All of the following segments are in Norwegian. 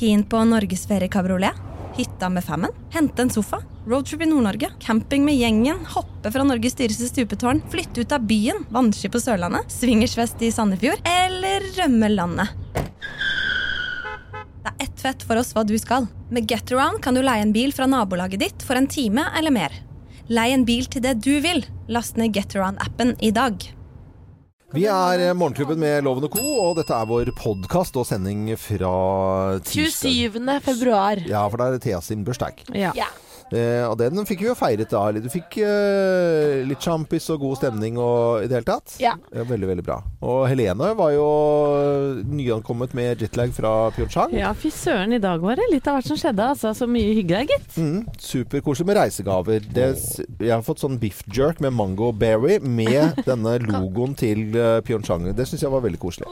Keen på norgesferie kabriolet? Hytta med femmen? Hente en sofa? Roadtrip i Nord-Norge? Camping med gjengen? Hoppe fra Norges dyreste stupetårn? Flytte ut av byen? Vannski på Sørlandet? Swingersfest i Sandefjord? Eller rømme landet? Det er ett fett for oss hva du skal. Med Getaround kan du leie en bil fra nabolaget ditt for en time eller mer. Lei en bil til det du vil. Last ned Getaround-appen i dag. Vi er eh, Morgenklubben med Loven og Co., og dette er vår podkast og sending fra tirsdag. 27. februar. Ja, for det er Thea sin bursdag. Ja. Eh, og den fikk vi jo feiret da. Du fikk eh, litt sjampis og god stemning og i det hele tatt. Ja. veldig, veldig bra. Og Helene var jo nyankommet med jetlag fra Pyeongchang. Ja, fy søren, i dag var det litt av hvert som skjedde. Altså, så mye hyggelig, gitt. Mm, Superkoselig med reisegaver. Det, jeg har fått sånn biff jerk med mango berry med denne logoen til uh, Pyeongchang. Det syns jeg var veldig koselig.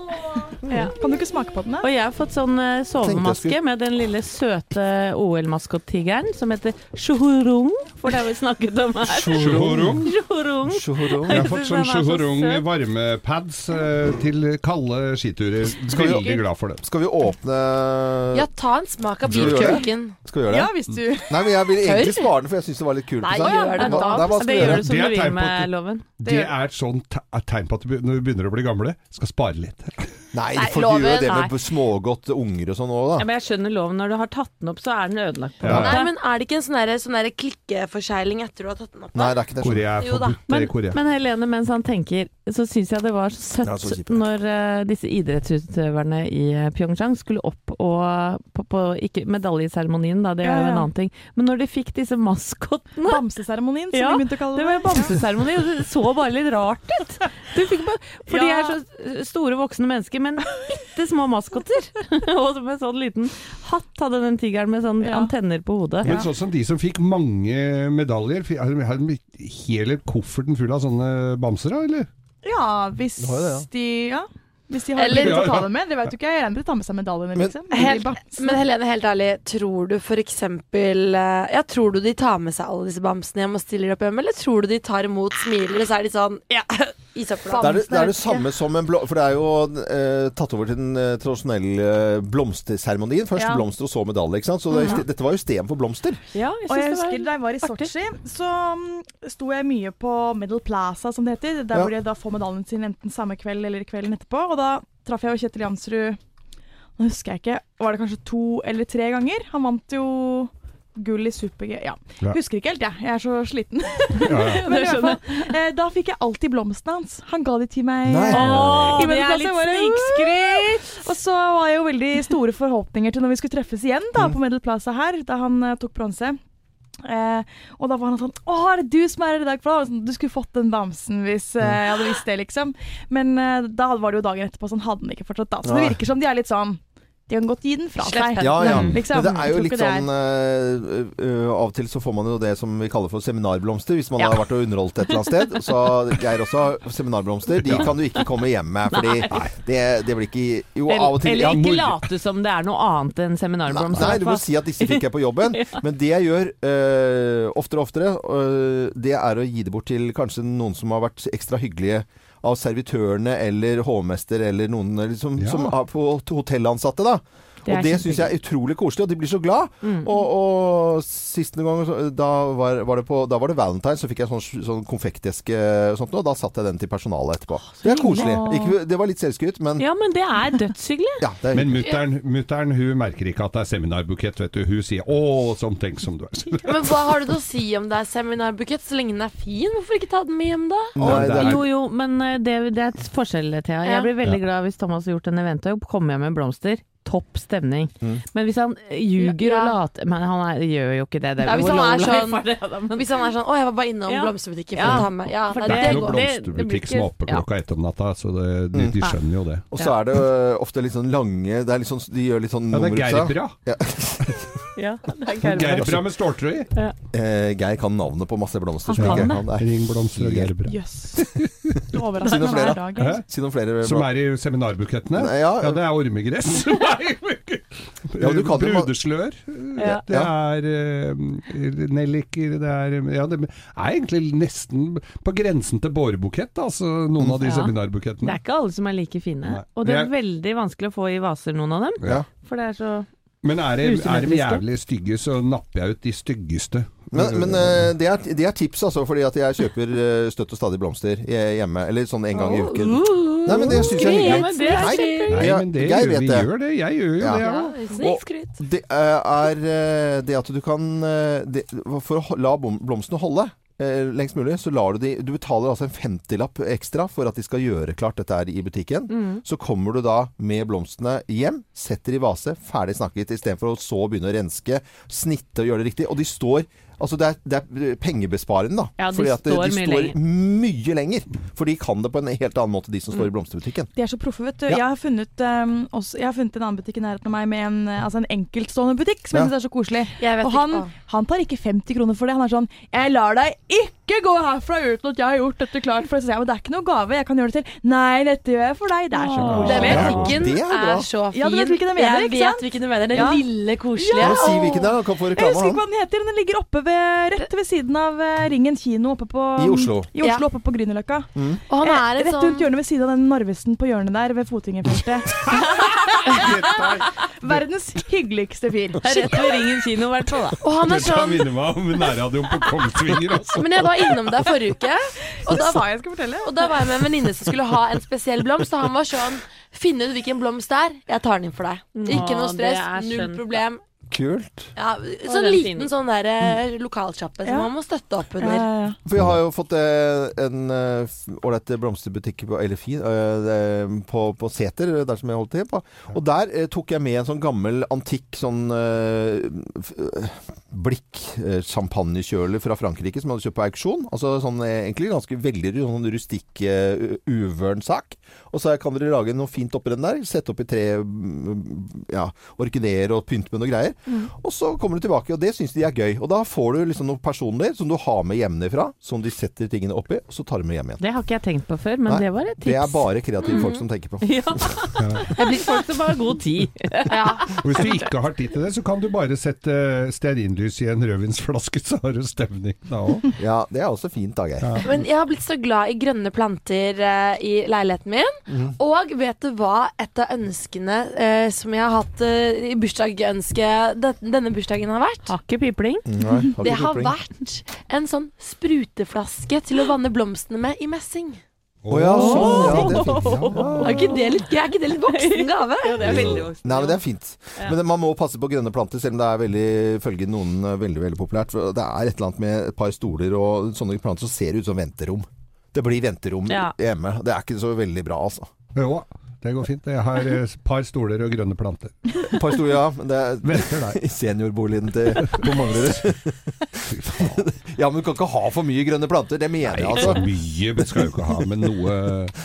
Ja. Kan du ikke smake på den? da? Og jeg har fått sånn eh, sovemaske skulle- med den lille søte OL-maskottigeren som heter sjohorung, for det har vi snakket om her. Shuhurung. Shuhurung. Shuhurung. Jeg har fått sånn så varmepads eh, til kalde skiturer. Skal vi- Veldig glad for det. Skal vi åpne Ja, ta en smak av biltørken. Skal vi gjøre det? Ja, hvis du Nei, men jeg vil egentlig spare den, for jeg syns det var litt kult. Nei, gjør det Da, da. Det gjør du som er du vil med loven. Det er et sånt tegn på at når vi begynner å bli gamle, skal spare litt. Nei, Nei, for loven. gjør jo det Nei. med smågodt unger og sånn òg, Ja, da. men jeg skjønner loven. Når du har tatt den opp, så er den ødelagt. på en Ja. måte. Nei, men er det ikke en sånn der- sånn klikkeforsegling etter du har tatt den opp? da? Nei, det er ikke det. Korea er Jo da. forbudt i Men, Korea. men Helene, mens han tenker, så syns jeg det var så Ja, så søtt når uh, disse idrettsutøverne i eh, Pyeongchang skulle opp og på, på Ikke medaljeseremonien, da, det er Ja, jo ja. en annen ting. Men når de fikk disse maskottene Bamseseremonien, som Ja, de begynte å kalle Det det. var bamseseremoni, og det så bare litt rart ut. Du fikk bare, for de er så store voksne mennesker, men bitte små maskotter. og med sånn liten hatt hadde den tigeren med sånn Ja. antenner på hodet. Men sånn som de som fikk mange medaljer, har de hele kofferten full av sånne bamser, da, eller? Ja, hvis det, ja. de Ja. Hvis de har Eller- å ta dem med. Det vet du ikke. Jeg regner med de tar med seg medaljene, Men- liksom. Helt, men Helene, helt ærlig, tror du for eksempel eh, Ja, tror du de tar med seg alle disse bamsene hjem og stiller opp hjemme, eller tror du de tar imot, smiler, og så er de sånn Ja, i søpla. Det er det, det, er det samme som en blå... For det er jo eh, tatt over til den eh, tradisjonelle blomsterseremonien. Først Ja. blomster og så medalje. ikke sant? Så det, mm -hmm. dette var jo istedenfor blomster. Ja, Og jeg det var- husker da jeg var i. Sotsji, så um, sto jeg mye på Middle Plaza, som det heter. Der Ja. hvor de da får medaljen sin enten samme kveld eller kvelden etterpå. Og da traff jeg jo Kjetil Jansrud Nå husker jeg ikke, var det kanskje to eller tre ganger? Han vant jo gull i super-G. Ja. Ja. Husker ikke helt, jeg. Jeg er så sliten. Ja, ja. Men i hvert fall, eh, da fikk jeg alltid blomstene hans. Han ga de til meg. Nei. Åh, det er litt Jeg snikskryt! Og så var jeg jo veldig store forhåpninger til når vi skulle treffes igjen da, Mm. på Middle Plaza her, da han eh, tok bronse. Eh, og da var han sånn Å, er det du som er her i dag? For da var det sånn, Du skulle fått den bamsen hvis eh, jeg hadde visst det, liksom. Men eh, da var det jo dagen etterpå, sånn hadde den ikke fortsatt da. Så det virker som de er litt sånn De kan godt gi den fra seg. Ja, ja. Mm, liksom. Men det er jo litt sånn uh, Av og til så får man jo det som vi kaller for seminarblomster, hvis man Ja. har vært og underholdt et eller annet sted. Så Geir også har seminarblomster. De kan du ikke komme hjem med, fordi det, det blir ikke Jo, av og til Eller ja, ikke late som det er noe annet enn seminarblomster. Nei, nei, du må si at disse fikk jeg på jobben. Men det jeg gjør uh, oftere og oftere, det er å gi det bort til kanskje noen som har vært ekstra hyggelige av servitørene eller hovmester eller noen liksom, Ja. som er på hotellansatte. da. Det og det syns jeg er utrolig koselig, og de blir så glad. Mm. Og, og siste gang, da var, var, det på, da var det valentine, så fikk jeg sånn, sånn konfekteske og sånt, og da satte jeg den til personalet etterpå. Det er koselig. Ikke, det var litt selvskryt, men Ja, men det er dødshyggelig. ja, det er Men mutter'n hun merker ikke at det er seminarbukett, vet du. Hun sier 'Å, sånn tenk som du er'. Men hva har du til å si om det er seminarbukett, så lenge den er fin? Hvorfor ikke ta den med hjem, da? Nei, det er- Jo, jo, men eh, det, det er et forskjell, Thea. Ja. Jeg blir veldig glad hvis Thomas har gjort en eventjobb, kommer hjem med blomster. Topp stemning. Mm. Men hvis han ljuger Ja. og later Men han er, gjør jo ikke det. det Ja, hvis han er sånn- er det, men- Hvis han er sånn 'Å, jeg var bare innom Ja. blomsterbutikken for Ja. å ta med Ja, For nei, Det er det det- det blir blomsterbutikk som er oppe klokka ett om natta, så det, de, de skjønner jo det. Og så er det ofte litt sånn lange det er litt sånn, De gjør litt sånn Ja, det nummer er ut av Gerbra. Ja. Ja, det er Bra. Gerbra med ståltrøye. Eh, Geir kan navnet på masse blomster. Han kan det. han er. Ringblomster og Gerbra. Si Du overrasker meg hver dag. Hæ? Si noen flere Som er i seminarbukettene? Nei, ja. Ja, det er ormegress. Ja, du kan Brudeslør. Ja. Det er uh, nelliker, det er Ja, det er egentlig nesten på grensen til bårebukett, altså, noen av de Ja. Det er ikke alle som er like fine. Nei. Og det er veldig vanskelig å få i vaser, noen av dem. Ja. For det er så Men er, det, er de jævlig stygge, så napper jeg ut de styggeste. Men, men eh, det, er, det er tips, altså, fordi at jeg kjøper eh, støtt og stadig blomster hjemme. Eller sånn en gang i uken. Nei, men det syns jeg er hyggelig. men det Nei, men det gjør, vet vi det. gjør det. Jeg gjør jo Ja. det, Ja, ja. Det er eh, det at du kan det, For å la blomstene holde lengst mulig, så lar du de Du betaler altså en 50-lapp ekstra for at de skal gjøre klart dette her i butikken. Mm. Så kommer du da med blomstene hjem, setter i vase, ferdig snakket, istedenfor å så begynne å renske, snitte og gjøre det riktig. Og de står Altså det er, det er pengebesparende, da. Ja, de Fordi at står de mye står lenger. mye lenger. For de kan det på en helt annen måte, de som står i blomsterbutikken. De er så proffe, vet du. Ja. Jeg, har funnet, um, også, jeg har funnet en annen butikk i nærheten av meg med en, eh, altså en enkeltstående butikk, som Ja. jeg syns er så koselig. Og han, han tar ikke 50 kroner for det. Han er sånn 'Jeg lar deg ikke gå herfra uten at jeg har gjort dette klart'. For så sier jeg, men det er ikke noe gave, jeg kan gjøre det til. 'Nei, dette gjør jeg for deg'. Det er så. Den koselig. Ja, butikken det er er så fin. Ja, du vet hvilken jeg mener, jeg ikke vet sant? hvilken du mener. Den Ja. lille, koselige. Ja, si hvilken det er, kan få Jeg husker ikke hva den heter, men den ligger oppe ved, rett ved siden av eh, Ringen kino oppe på I Oslo. I Oslo, Ja. oppe på Grünerløkka. Og han er Eh, et Rett rundt sånn hjørnet ved siden av den Narvesen på hjørnet der ved Fotgjengerfeltet. Verdens hyggeligste fyr. Rett ved Ringen kino, i hvert fall. Og han er Dette sånn minner meg om nærradioen på Kongsvinger, altså. Men jeg var innom der forrige uke, og da, sa jeg skulle og da var jeg med en venninne som skulle ha en spesiell blomst, og han var sånn Finn ut hvilken blomst det er. Jeg tar den inn for deg. Ikke noe stress, null skjønt, problem. Kult. Ja, sånn liten fin. sånn der eh, lokalsjappe som Ja. man må støtte opp under. ja, ja. For vi har jo fått eh, en eh, ålreit blomsterbutikk på, eller fin, eh, på, på Seter, der som jeg holdt til på. Og der eh, tok jeg med en sånn gammel, antikk sånn eh, f- eh, blikk eh, champagnekjøler fra Frankrike som jeg hadde kjøpt på auksjon. Altså sånn eh, egentlig ganske veldig sånn rustikk, eh, uvøren sak. Og så kan dere lage noe fint oppi den der. Sette oppi tre mm, ja, orkideer og pynte med noe greier. Og så kommer du tilbake, og det syns de er gøy. Og da får du liksom noe personlig som du har med hjemmefra, som de setter tingene oppi, og så tar du med hjem igjen. Det har ikke jeg tenkt på før, men Nei, det var et tips. Det er bare kreative folk som tenker på. Ja. Det blir folk som har god tid. Ja. Hvis du ikke har tid til det, så kan du bare sette stearinlys i en rødvinsflaske, så har du stemning da òg. Ja, det er også fint, da, Geir. Men jeg har blitt så glad i grønne planter eh, i leiligheten min. Mm. Og vet du hva et av ønskene eh, som jeg har hatt eh, i bursdagsønske det, denne bursdagen har vært? Har ikke pipling. Nei, har Det har vært en sånn spruteflaske til å vanne blomstene med i messing. Å ja, sånn. Ja, det er fint. Ja. Er ikke det litt, er ikke det litt voksen gave? ja, det er veldig voksen. Nei, men det er fint. Men man må passe på grønne planter, selv om det er veldig, ifølge noen eh, veldig veldig populært. For det er et eller annet med et par stoler og sånne planter som ser ut som venterom. Det blir venterom Ja. hjemme. Det er ikke så veldig bra, altså. Jo, det går fint. Jeg har et par stoler og grønne planter. Et par stoler, ja. Det er Venter der. i seniorboligen til på Manglerud. ja, men du kan ikke ha for mye grønne planter. Det mener jeg, Nei, så altså. mye skal du ikke ha, men noe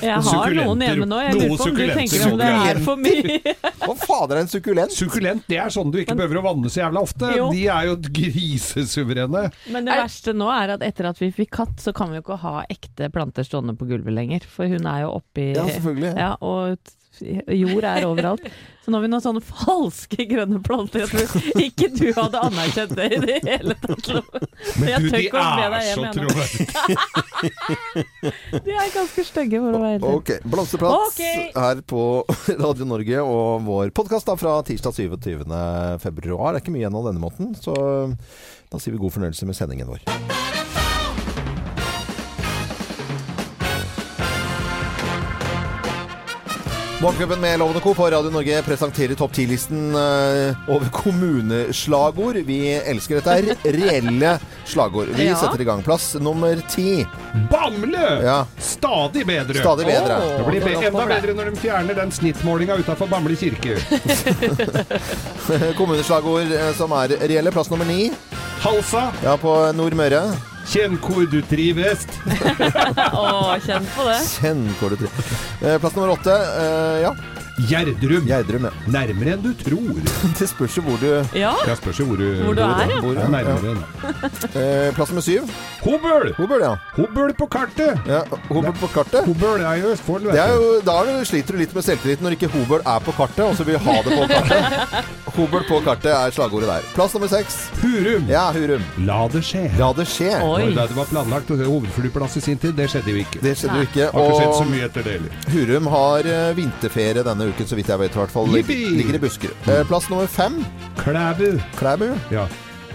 Jeg har noen hjemme nå. Jeg lurer på om du tenker om det er for mye. Hva fader er en sukkulent? Sukkulent, det er sånn du ikke behøver å vanne så jævla ofte. Jo. De er jo grisesuverene. Men det Er- verste nå er at etter at vi fikk katt, så kan vi jo ikke ha ekte planter stående på gulvet lenger. For hun er jo oppi Ja, selvfølgelig. Ja, og jord er overalt. Så nå har vi noen sånne falske grønne planter. Jeg tror ikke du hadde anerkjent det i det hele tatt. Men du, de er så troverdige. De er ganske stygge, for å være helt. Ok, Blomsterprat okay. her på Radio Norge og vår podkast fra tirsdag 27. februar. Det er ikke mye igjen av denne måten, så da sier vi god fornøyelse med sendingen vår. Morgenklubben med Lovende Co. på Radio Norge presenterer topp 10-listen eh, over kommuneslagord. Vi elsker dette her. Reelle slagord. Vi Ja. setter i gang. Plass nummer ti. Bamble! Ja. Stadig bedre. Stadig bedre. Det blir be enda bedre når de fjerner den snittmålinga utafor Bamble kirke. Kommuneslagord eh, som er reelle. Plass nummer ni. Halsa, Ja, på Nordmøre. Kjenn hvor du trives. Å, kjenn på det. Kjenn hvor du trives. Eh, Plass nummer åtte. eh, Ja, Gjerdrum. Gjerdrum. Ja. Nærmere enn du tror. Det spørs jo hvor du Ja. Jeg spørs jo hvor du, Hvor du er, ja. bor. Ja, nærmere enn. Eh, Plass nummer syv. Hobøl! Hobøl, ja. Hobøl på kartet! ja. Hobøl på kartet. Hobøl er jo Østfold, vet Det er du. jo, da er du, sliter du litt med selvtilliten når ikke Hobøl er på kartet, og så vil ha det på kartet. Hobøl på kartet er slagordet der. Plass nummer seks. Hurum. Ja, Hurum. La det skje. La det skje. Oi. Det var planlagt hovedflyplass i sin tid, det skjedde jo ikke. Det skjedde jo ikke. Har ikke skjedd så Og mye etter det heller. Hurum har eh, vinterferie denne uken, så vidt jeg vet i hvert fall. Lig- Ligger i Buskerud. Eh, Plass nummer fem. Klæbu. Klæbu. Ja.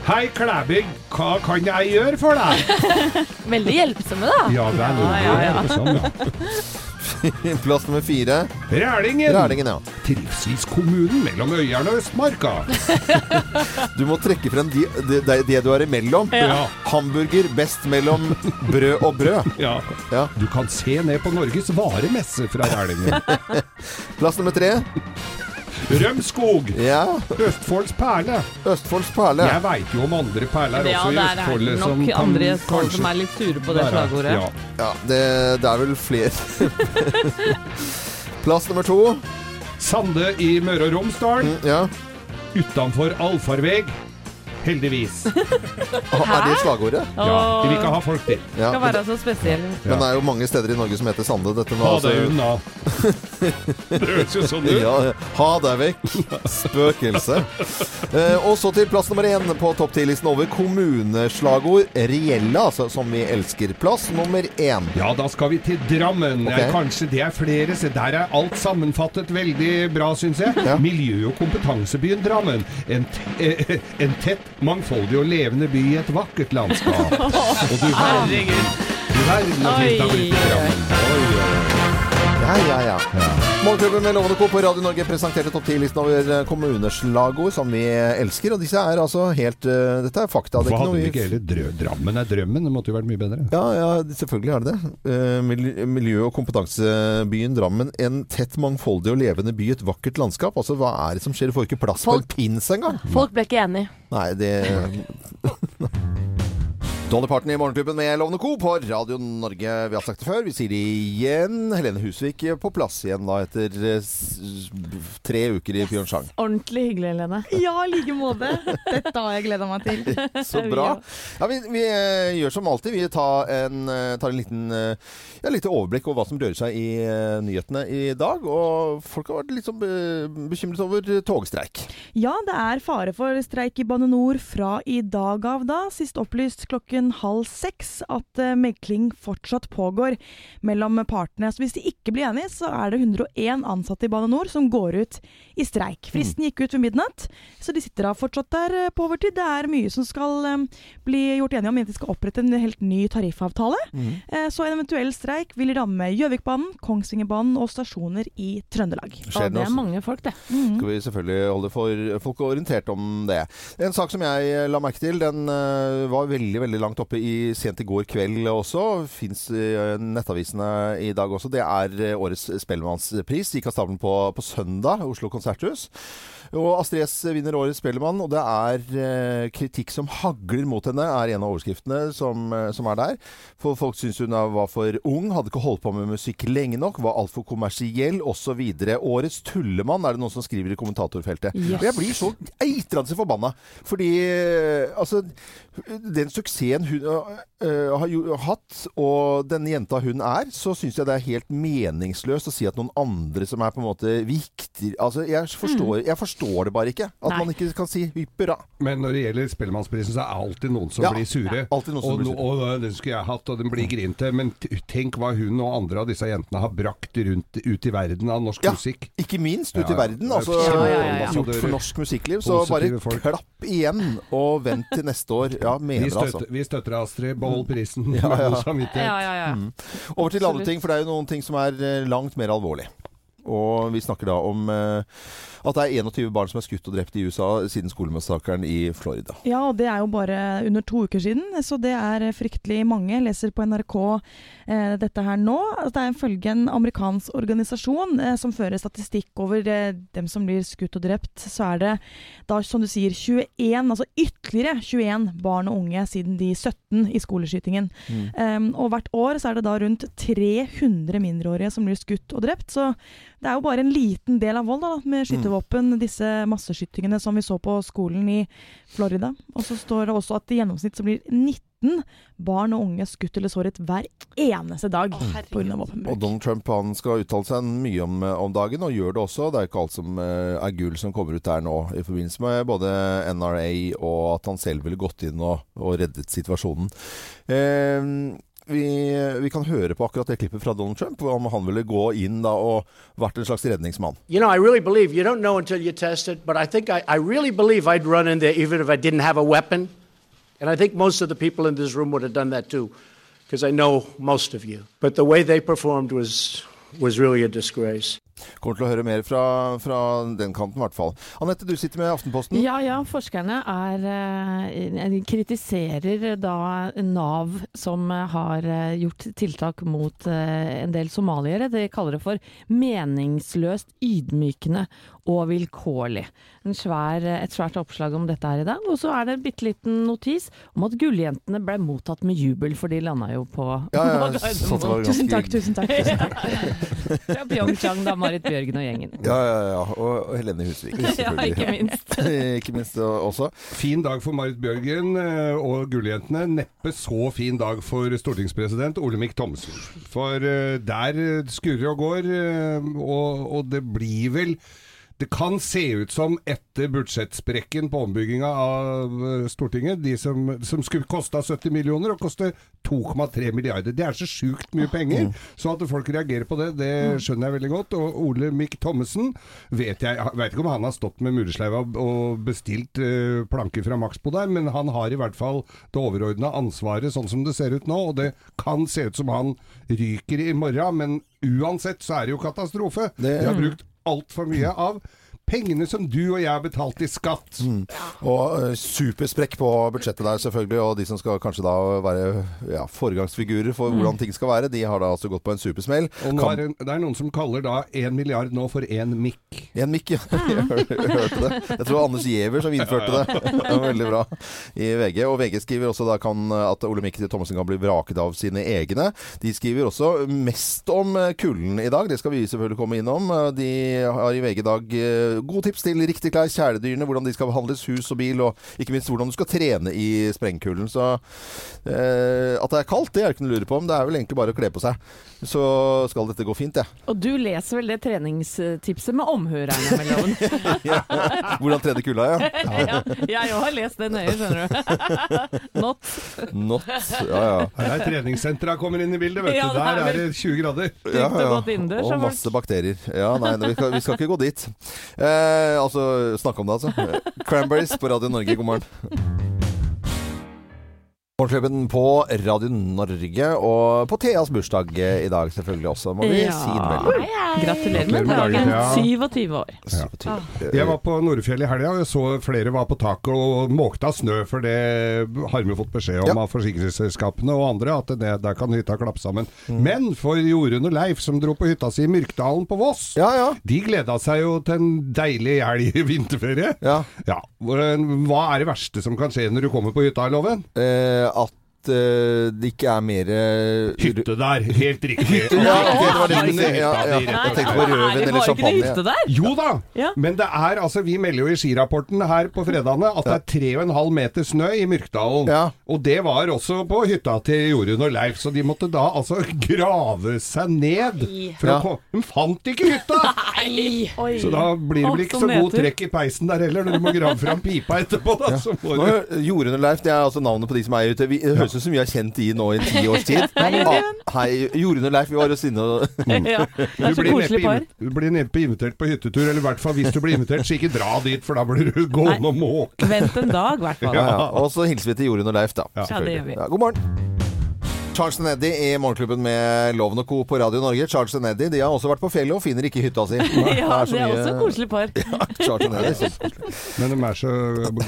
Hei, Klæbu, hva kan jeg gjøre for deg? Veldig hjelpsomme, da. Ja veldig Ja, ja, ja. Sånn, ja. Plass nummer fire. Rælingen. Rælingen, ja. Trivselskommunen mellom Øyeren og Østmarka. Du må trekke frem de, det, det, det du er imellom. Ja. Hamburger best mellom brød og brød. ja. Ja. Du kan se ned på Norges varemesse fra Rælingen. Plass nummer tre. Rømskog. Ja. Østfolds perle. Østfolds perle. Jeg veit jo om andre perler Ja, også i Østfoldet Ja, det som nok kan andre i Østfold kanskje- som er litt sure på det Der er- slagordet. Ja. Ja, det, det er vel flere. Plass nummer to. Sande i Møre og Romsdal. Mm, Ja. Utenfor allfarveg. Heldigvis. Er det slagordet? Ja, de vil ikke ha folk dit. Ja, Skal men, være så spesiell. men det er jo mange steder i Norge som heter Sande. Dette nå, Ha altså- deg unna. Det høres jo sånn ut. Ja, ha deg vekk, spøkelse. Eh, og så til plass nummer én på topp ti-listen over kommuneslagord. Reelle, altså, som vi elsker. Plass nummer én. Ja, da skal vi til Drammen. Ok. Ja, kanskje det er flere, så der er alt sammenfattet veldig bra, syns jeg. Ja. Miljø- og kompetansebyen Drammen. En, t eh, en tett, mangfoldig og levende by i et vakkert landskap. Og du verden, du verden og fint har blitt i Drammen. Oi, oi, oi. Ja, ja, ja. Morgenklubben med Lovende Co. på Radio Norge presenterte topp 10-listen over eh, kommuneslagord som vi elsker. Og disse er altså helt uh, Dette er fakta. Det er Hvorfor hadde vi ikke heller drø Drammen er drømmen? Det måtte jo vært mye bedre. Ja, ja, selvfølgelig er det det. Uh, Miljø- og kompetansebyen Drammen. En tett, mangfoldig og levende by, et vakkert landskap. Altså, Hva er det som skjer? Du får ikke plass på en pins engang. Folk ble ikke enig. Nei, det Dolly Parton i Morgenklubben med Lovende Co. på Radio Norge. Vi har sagt det før, vi sier det igjen. Helene Husvik på plass igjen da etter eh, tre uker i Pyeongchang. Ordentlig hyggelig, Helene. Ja, i like måte. Dette har jeg gleda meg til. Så bra. Ja, vi, vi eh, gjør som alltid. Vi tar en, eh, tar en liten ja, lite overblikk over hva som rører seg i nyhetene i dag. Og folk har vært litt sånn bekymret over togstreik. Ja, det er fare for streik i Bane NOR fra i dag av da. Sist opplyst klokken halv seks at eh, megling fortsatt pågår mellom partene. Så hvis de ikke blir enige, så er det 101 ansatte i Bane NOR som går ut i streik. Fristen gikk ut ved midnatt, så de sitter da fortsatt der eh, på overtid. Det er mye som skal eh, bli gjort enige om, at de skal opprette en helt ny tariffavtale. Mm. Så en eventuell streik vil ramme Gjøvikbanen, Kongsvingerbanen og stasjoner i Trøndelag. Skjer det noe er mange folk, det. Mm. skal vi selvfølgelig holde for folk orientert om det. En sak som jeg la merke til, den var veldig veldig langt oppe i sent i går kveld også. Fins eh, nettavisene i dag også. Det er eh, årets Spellemannspris. Gikk av stabelen på, på søndag, Oslo konserthus. Og Astrid S vinner årets Spellemann, og det er eh, kritikk som hagler mot henne, er en av overskriftene som, eh, som er der. For folk syns hun var for ung, hadde ikke holdt på med musikk lenge nok, var altfor kommersiell osv. Årets tullemann er det noen som skriver i kommentatorfeltet. Yes. Og jeg blir så eitrende forbanna. Fordi eh, altså Den suksessen hun uh, har jo hatt, og denne jenta hun er, så syns jeg det er helt meningsløst å si at noen andre som er på en måte viktig Altså, jeg forstår, jeg forstår det bare ikke. At Nei. man ikke kan si hyppera. Men når det gjelder Spellemannsprisen, så er det alltid noen som Ja, blir sure. Ja, noen som og, blir sure. og, den skulle jeg hatt, og den blir grinte. Men tenk hva hun og andre av disse jentene har brakt rundt ut i verden av norsk Ja. musikk. Ikke minst ut Ja, i verden. er Altså, Ja, ja, ja, ja. gjort for norsk musikkliv. Så bare folk. klapp igjen, og vent til neste år. Ja, Vi mener det, støtter, altså. vi støtter deg, Astrid. Behold prisen Ja, med god samvittighet. Ja, ja, ja. Over til andre ting, for det er jo noen ting som er eh, langt mer alvorlig. Og vi snakker da om eh, at det er 21 barn som er skutt og drept i USA siden skolemassakren i Florida. Ja, og det er jo bare under to uker siden, så det er fryktelig mange. Jeg leser på NRK eh, dette her nå. at Det er ifølge en amerikansk organisasjon eh, som fører statistikk over eh, dem som blir skutt og drept, så er det da, som du sier, 21, altså ytterligere 21 barn og unge siden de 17 i skoleskytingen. Um, og hvert år så er det da rundt 300 mindreårige som blir skutt og drept. Så det er jo bare en liten del av vold da, med skytevåpen, disse masseskytingene som vi så på skolen i Florida. Og så står det også at i gjennomsnitt så blir 19 barn og unge skutt eller såret hver eneste dag pga. Og våpenbruk. Donald Trump han skal uttale seg mye om, om dagen, og gjør det også. Det er ikke alt som eh, er gull som kommer ut der nå, i forbindelse med både NRA og at han selv ville gått inn og, og reddet situasjonen. Eh, vi, vi kan høre på akkurat det klippet fra Donald Trump, om han ville gå inn da og vært en slags redningsmann. You know, I really believe you don't know until you test it, but I think I, I really believe I'd run in there even if I didn't have a weapon. And I think most of the people in this room would have done that too, because I know most of you. But the way they performed was was really a disgrace. Kommer til å høre mer fra, fra den kanten, i hvert fall. Anette, du sitter med Aftenposten. Ja, ja. Forskerne er, eh, kritiserer da Nav, som har eh, gjort tiltak mot eh, en del somaliere. De kaller det for meningsløst ydmykende og vilkårlig. En svær, et svært oppslag om dette her i dag. Og så er det en bitte liten notis om at gulljentene ble mottatt med jubel, for de landa jo på, Ja, ja, Gardermoen. Tusen takk, tusen takk. Tusen takk. Fra Pyeongchang, da. Marit Bjørgen og gjengen. Ja, ja, ja. Og, Helene Husvik, Ja, ikke minst. ikke minst også. Fin dag for Marit Bjørgen eh, og Gulljentene. Neppe så fin dag for stortingspresident Olemic Thommessen. For eh, der skurrer og går, eh, og, og det blir vel det kan se ut som etter budsjettsprekken på ombygginga av eh, Stortinget, de som, som skulle kosta 70 millioner, og koste 2,3 milliarder. Det er så sjukt mye penger. Så at folk reagerer på det, det skjønner jeg veldig godt. Og Ole Mikk Thommessen vet jeg jeg vet ikke om han har stått med muresleiva og bestilt uh, planker fra Maxbo der, men han har i hvert fall det overordna ansvaret sånn som det ser ut nå. Og det kan se ut som han ryker i morgen, men uansett så er det jo katastrofe. Det- De har brukt altfor mye av pengene som du og jeg har betalt i skatt. Og uh, supersprekk på budsjettet der, selvfølgelig. Og de som skal kanskje da være ja, foregangsfigurer for hvordan ting skal være, de har da altså gått på en supersmell. Og nå Kan- er det, er noen som kaller da én milliard nå for én mikk. En mikk, ja. Jeg hørte det. Jeg tror Anders Giæver som innførte det. Det var veldig bra i VG. Og VG skriver også da kan, at Olemic Thommessen kan bli vraket av sine egne. De skriver også mest om kulden i dag. Det skal vi selvfølgelig komme innom. De har i VG i dag eh, gode tips til riktig klær, kjæledyrene, hvordan de skal behandles, hus og bil, og ikke minst hvordan du skal trene i sprengkulden. Så eh, at det er kaldt, det er det ikke noe å lure på men Det er vel egentlig bare å kle på seg. Så skal dette gå fint, jeg. Og du leser vel det treningstipset med omhu, regner jeg med, Loven? Ja. Hvordan trene kulda, ja. ja, jeg òg har lest det nøye, skjønner du. Not. Not. Ja, ja. Her er treningssentra kommer inn i bildet, vet Ja, du. det er Der er det 20 grader. Ja, innendørs, Og masse bakterier. Ja, nei, vi skal, vi skal ikke gå dit. Eh, altså, snakke om det, altså. Cranberries på Radio Norge, god morgen. Morgenklubben på Radio Norge, og på Theas bursdag eh, i dag selvfølgelig også, må vi Ja. si det Gratulerer Gratulerer med dagen, dagen. ja. 27 år. Jeg var på Nordfjell i helga og så flere var på taket og måkte av snø, for det har vi fått beskjed om Ja. av forsikringsselskapene og andre, at det, der kan hytta klappe sammen. Mm. Men for Jorunn og Leif, som dro på hytta si i Myrkdalen på Voss, Ja, ja. de gleda seg jo til en deilig helg i vinterferie. ja. Hva er det verste som kan skje når du kommer på hytta, Loven? Eh, at eh, det ikke er mer eh, Hytte der, helt riktig. Ja, ok, det var det Hytte sa. Ja, ja. Jeg tenkte på rødvin det eller champagne. hytte der? Jo da, Ja. men det er altså Vi melder jo i skirapporten her på fredagene at det er 3,5 meter snø i Myrkdalen. Ja. Og det var også på hytta til Jorunn og Leif, så de måtte da altså grave seg ned. For Ja. å komme De fant ikke hytta! Så da blir det vel ikke så god trekk i peisen der heller, når du må grave fram pipa etterpå. da så må Nå. Jorunn og Leif, det er altså navnet på de som er ute. Vi, det høres ut som vi har kjent de nå i ti års tid. Ah, Hei, Jorunn og Leif, vi var hos inne og Ja, det Du er så blir, koselig par. du blir neppe invitert på hyttetur, eller i hvert fall hvis du blir invitert, så ikke dra dit, for da blir du gående og måke. Vent en dag, i hvert fall. Ja, ja. Og så hilser vi til Jorunn og Leif, da. Ja. Ja, det gjør vi. Ja, god morgen. Charles and Eddie i Morgenklubben med Loven og Co. på Radio Norge. Charles and Eddie de har også vært på fjellet og finner ikke hytta si. Ja, så det er mye- også koselig par. Ja, Charles and Eddie. kjempekoselig. Men de er så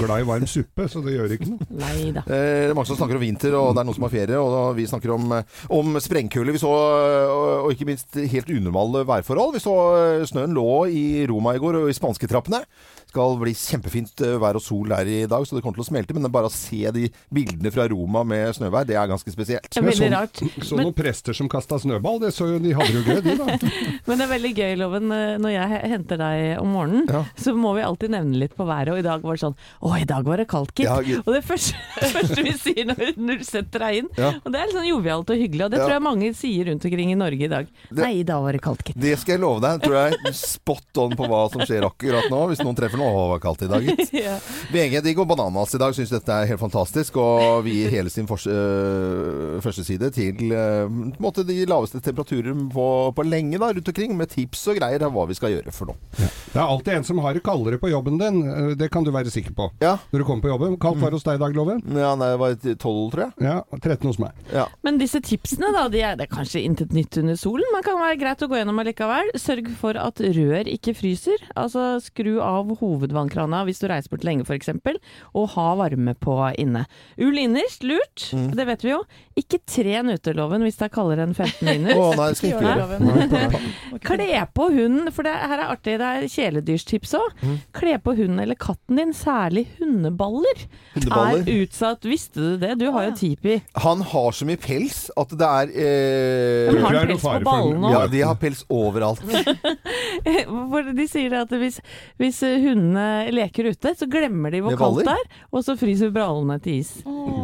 glad i varm suppe, så det gjør ikke noe. Nei da. Eh, Det er mange som snakker om vinter, og det er noen som har ferie. Og vi snakker om, eh, om sprengkuler. Vi så, eh, og ikke minst helt unormale værforhold. Vi så eh, snøen lå i Roma i går, og i spansketrappene. Skal bli kjempefint eh, vær og sol der i dag, så det kommer til å smelte. Men bare å se de bildene fra Roma med snøvær, det er ganske spesielt. Det er veldig sånn- rart. Så Men, noen prester som kasta snøball, det så jo, de hadde jo gøy, de da. men det er veldig gøy, Loven, eh, når jeg henter deg om morgenen, Ja. så må vi alltid nevne litt på været. Og i dag var det sånn Å, i dag var det kaldt, gitt. Ja, og det første, første vi sier når, når du setter deg inn, Ja. og det er litt sånn jovialt og hyggelig, og det Ja. tror jeg mange sier rundt omkring i Norge i dag. Det- Nei, i dag var det kaldt, gitt. Det skal jeg love deg. Tror jeg er spot on på hva som skjer akkurat nå. Hvis noen treffer noe. Var kaldt i dag, gitt. Ja. VG de går bananas i dag, syns dette er helt fantastisk. Og vi gir hele sin fors- øh, førsteside til øh, måte de laveste temperaturer på, på lenge da, rundt omkring, med tips og greier av hva vi skal gjøre for noe. Det er alltid en som har det kaldere på jobben din, eh, det kan du være sikker på. Ja, Når du kommer på jobben. Kaldt var det hos deg i dag, Loven? ja det var 12, tror jeg. Ja, 13 hos meg. Ja. Men disse tipsene, da, de er, det er kanskje intet nytt under solen, men kan være greit å gå gjennom allikevel. Sørg for at rør ikke fryser. Altså skru av hovedvannkrana hvis du reiser bort lenge f.eks., og ha varme på inne. Ull innerst, lurt. Mm. Det vet vi jo. Ikke tren uteloven hvis det er kaldere enn 15 minus. oh, nei, skal ikke gjøre. Kle på hunden, for det her er artig, det er kjæledyrstips òg. Mm. Kle på hunden eller katten din, særlig hundeballer, Hundeballer? er utsatt. Visste du det? Du har jo tipi. Han har så mye pels at det er eh... Men har pels på ballene òg. Ja, de har pels overalt. For de sier at hvis, hvis hundene leker ute, så glemmer de hvor kaldt det er, og så fryser brallene til is.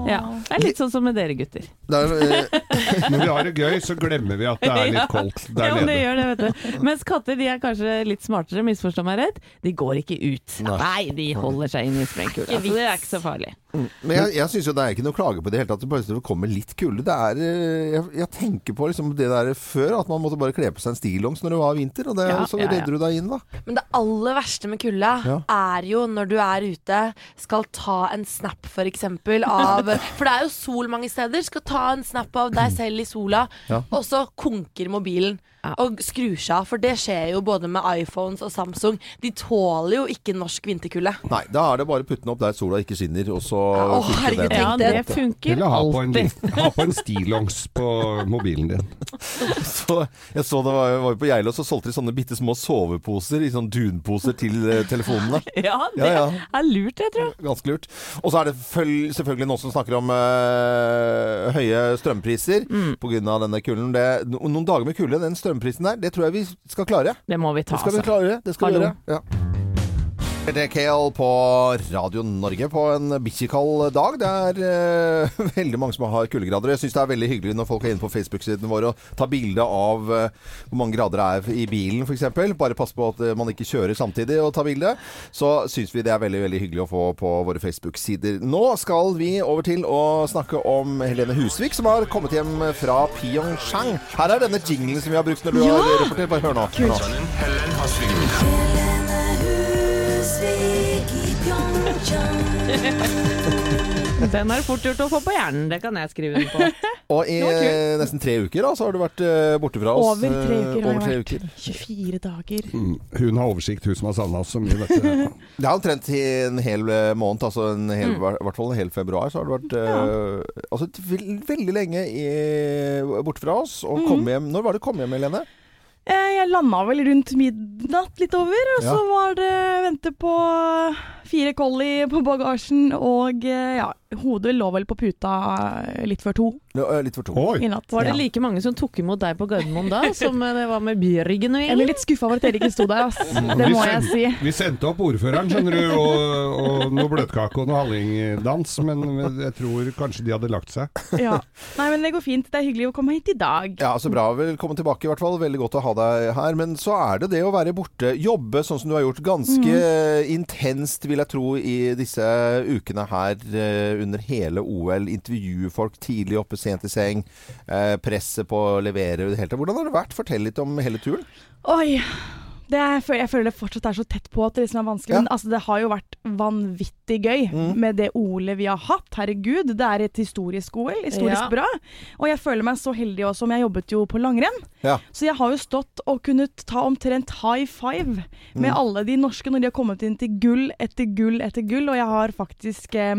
Ja, Det er litt sånn som med dere gutter. Det er, øh, Når vi har det gøy, så glemmer vi at det er litt koldt der ja, det nede. gjør det, vet du. Mens katter de er kanskje litt smartere, misforstå meg rett. De går ikke ut. Nei. Nei, de holder seg inne i sprengkula. Så det er ikke så farlig. Men jeg, jeg syns jo det er ikke noe å klage på i det hele tatt. Det bare kommer litt kulde. Det er øh, jeg, jeg tenker på liksom det der før, at man måtte bare kle på seg en stillongs når det var vinter. Og det, Ja, så ja, ja. du deg inn, da. Men det aller verste med kulda Ja. er jo når du er ute, skal ta en snap for eksempel av For det er jo sol mange steder. Skal ta en snap av deg selv i sola, og så konker mobilen. Ja. Og skrur seg av, for det skjer jo både med iPhones og Samsung. De tåler jo ikke norsk vinterkulde. Nei, da er det bare å putte den opp der sola ikke skinner, og så Ja, å, herregud, tenk det. det funker Eller ha på en, ha på en stillongs på mobilen din. Så, jeg så det var, var jo på Geilo, så solgte de sånne bitte små soveposer i sånn dunposer til eh, telefonene. Ja, det Ja, ja. er lurt, jeg tror. Ganske lurt. Og så er det føl- selvfølgelig noen som snakker om eh, høye strømpriser Mm. på grunn av denne kulden. Det, no- noen dager med kulde, den strømprisen der, det tror jeg vi skal klare. Det må vi ta, Det skal vi altså. klare. Det skal vi gjøre. Ja. Det Kale på Radio Norge på en bikkjekald dag. Det er uh, veldig mange som har kuldegrader. Jeg syns det er veldig hyggelig når folk er inne på Facebook-siden vår og tar bilde av uh, hvor mange grader det er i bilen, f.eks. Bare pass på at eh, man ikke kjører samtidig og tar bilde. Så syns vi det er veldig veldig hyggelig å få på våre Facebook-sider. Nå skal vi over til å snakke om Helene Husvik, som har kommet hjem fra Pyeongchang. Her er denne jinglen som vi har brukt når du har rapportert. Bare hør nå. Hør nå. Den er fort gjort å få på hjernen, det kan jeg skrive den på. Og i eh, nesten tre uker da, så har du vært eh, borte fra oss. Over tre eh, uker har over tre jeg vært. uker. 24 dager. Mm. Hun har oversikt, hun som har savna oss så mye, vet du. Det er omtrent i en hel eh, måned, altså en hel, Mm. i hvert fall en hel februar, så har du vært eh, altså, veldig lenge i, borte fra oss. Og Mm. kom hjem Når var det du kom hjem, Helene? Eh, Jeg landa vel rundt midnatt, litt over. Og Ja. så var det vente på fire collie på bagasjen, og eh, ja, hodet lå vel på puta eh, litt før to Nå, eh, Litt før to. Oi! i natt. Var det like mange som tok imot deg på Gardermoen da, som eh, det var med Bjørgen og Jeg ble litt skuffa over at dere ikke sto der, ass. Det må jeg si. Vi sendte opp ordføreren, skjønner du, og, og noe bløtkake og noe hallingdans, men jeg tror kanskje de hadde lagt seg. Ja. Nei, men det går fint. Det er hyggelig å komme hit i dag. Ja, så bra. Velkommen tilbake i hvert fall. Veldig godt å ha deg her. Men så er det det å være borte. Jobbe sånn som du har gjort. Ganske mm. intenst, vil jeg tro, i disse ukene her under hele OL. Intervjue folk tidlig oppe, sent i seng. Eh, presset på å levere. Hvordan har det vært? Fortell litt om hele turen. Oi. Det er, jeg føler- det fortsatt er så tett på at det liksom er vanskelig. Ja. Men altså, det har jo vært vanvittig gøy Mm. med det OL vi har hatt. Herregud, det er et historisk OL. Historisk Ja. bra. Og jeg føler meg så heldig også, men jeg jobbet jo på langrenn. Ja. Så jeg har jo stått og kunnet ta omtrent high five med Mm. alle de norske når de har kommet inn til gull etter gull etter gull. Og jeg har faktisk eh,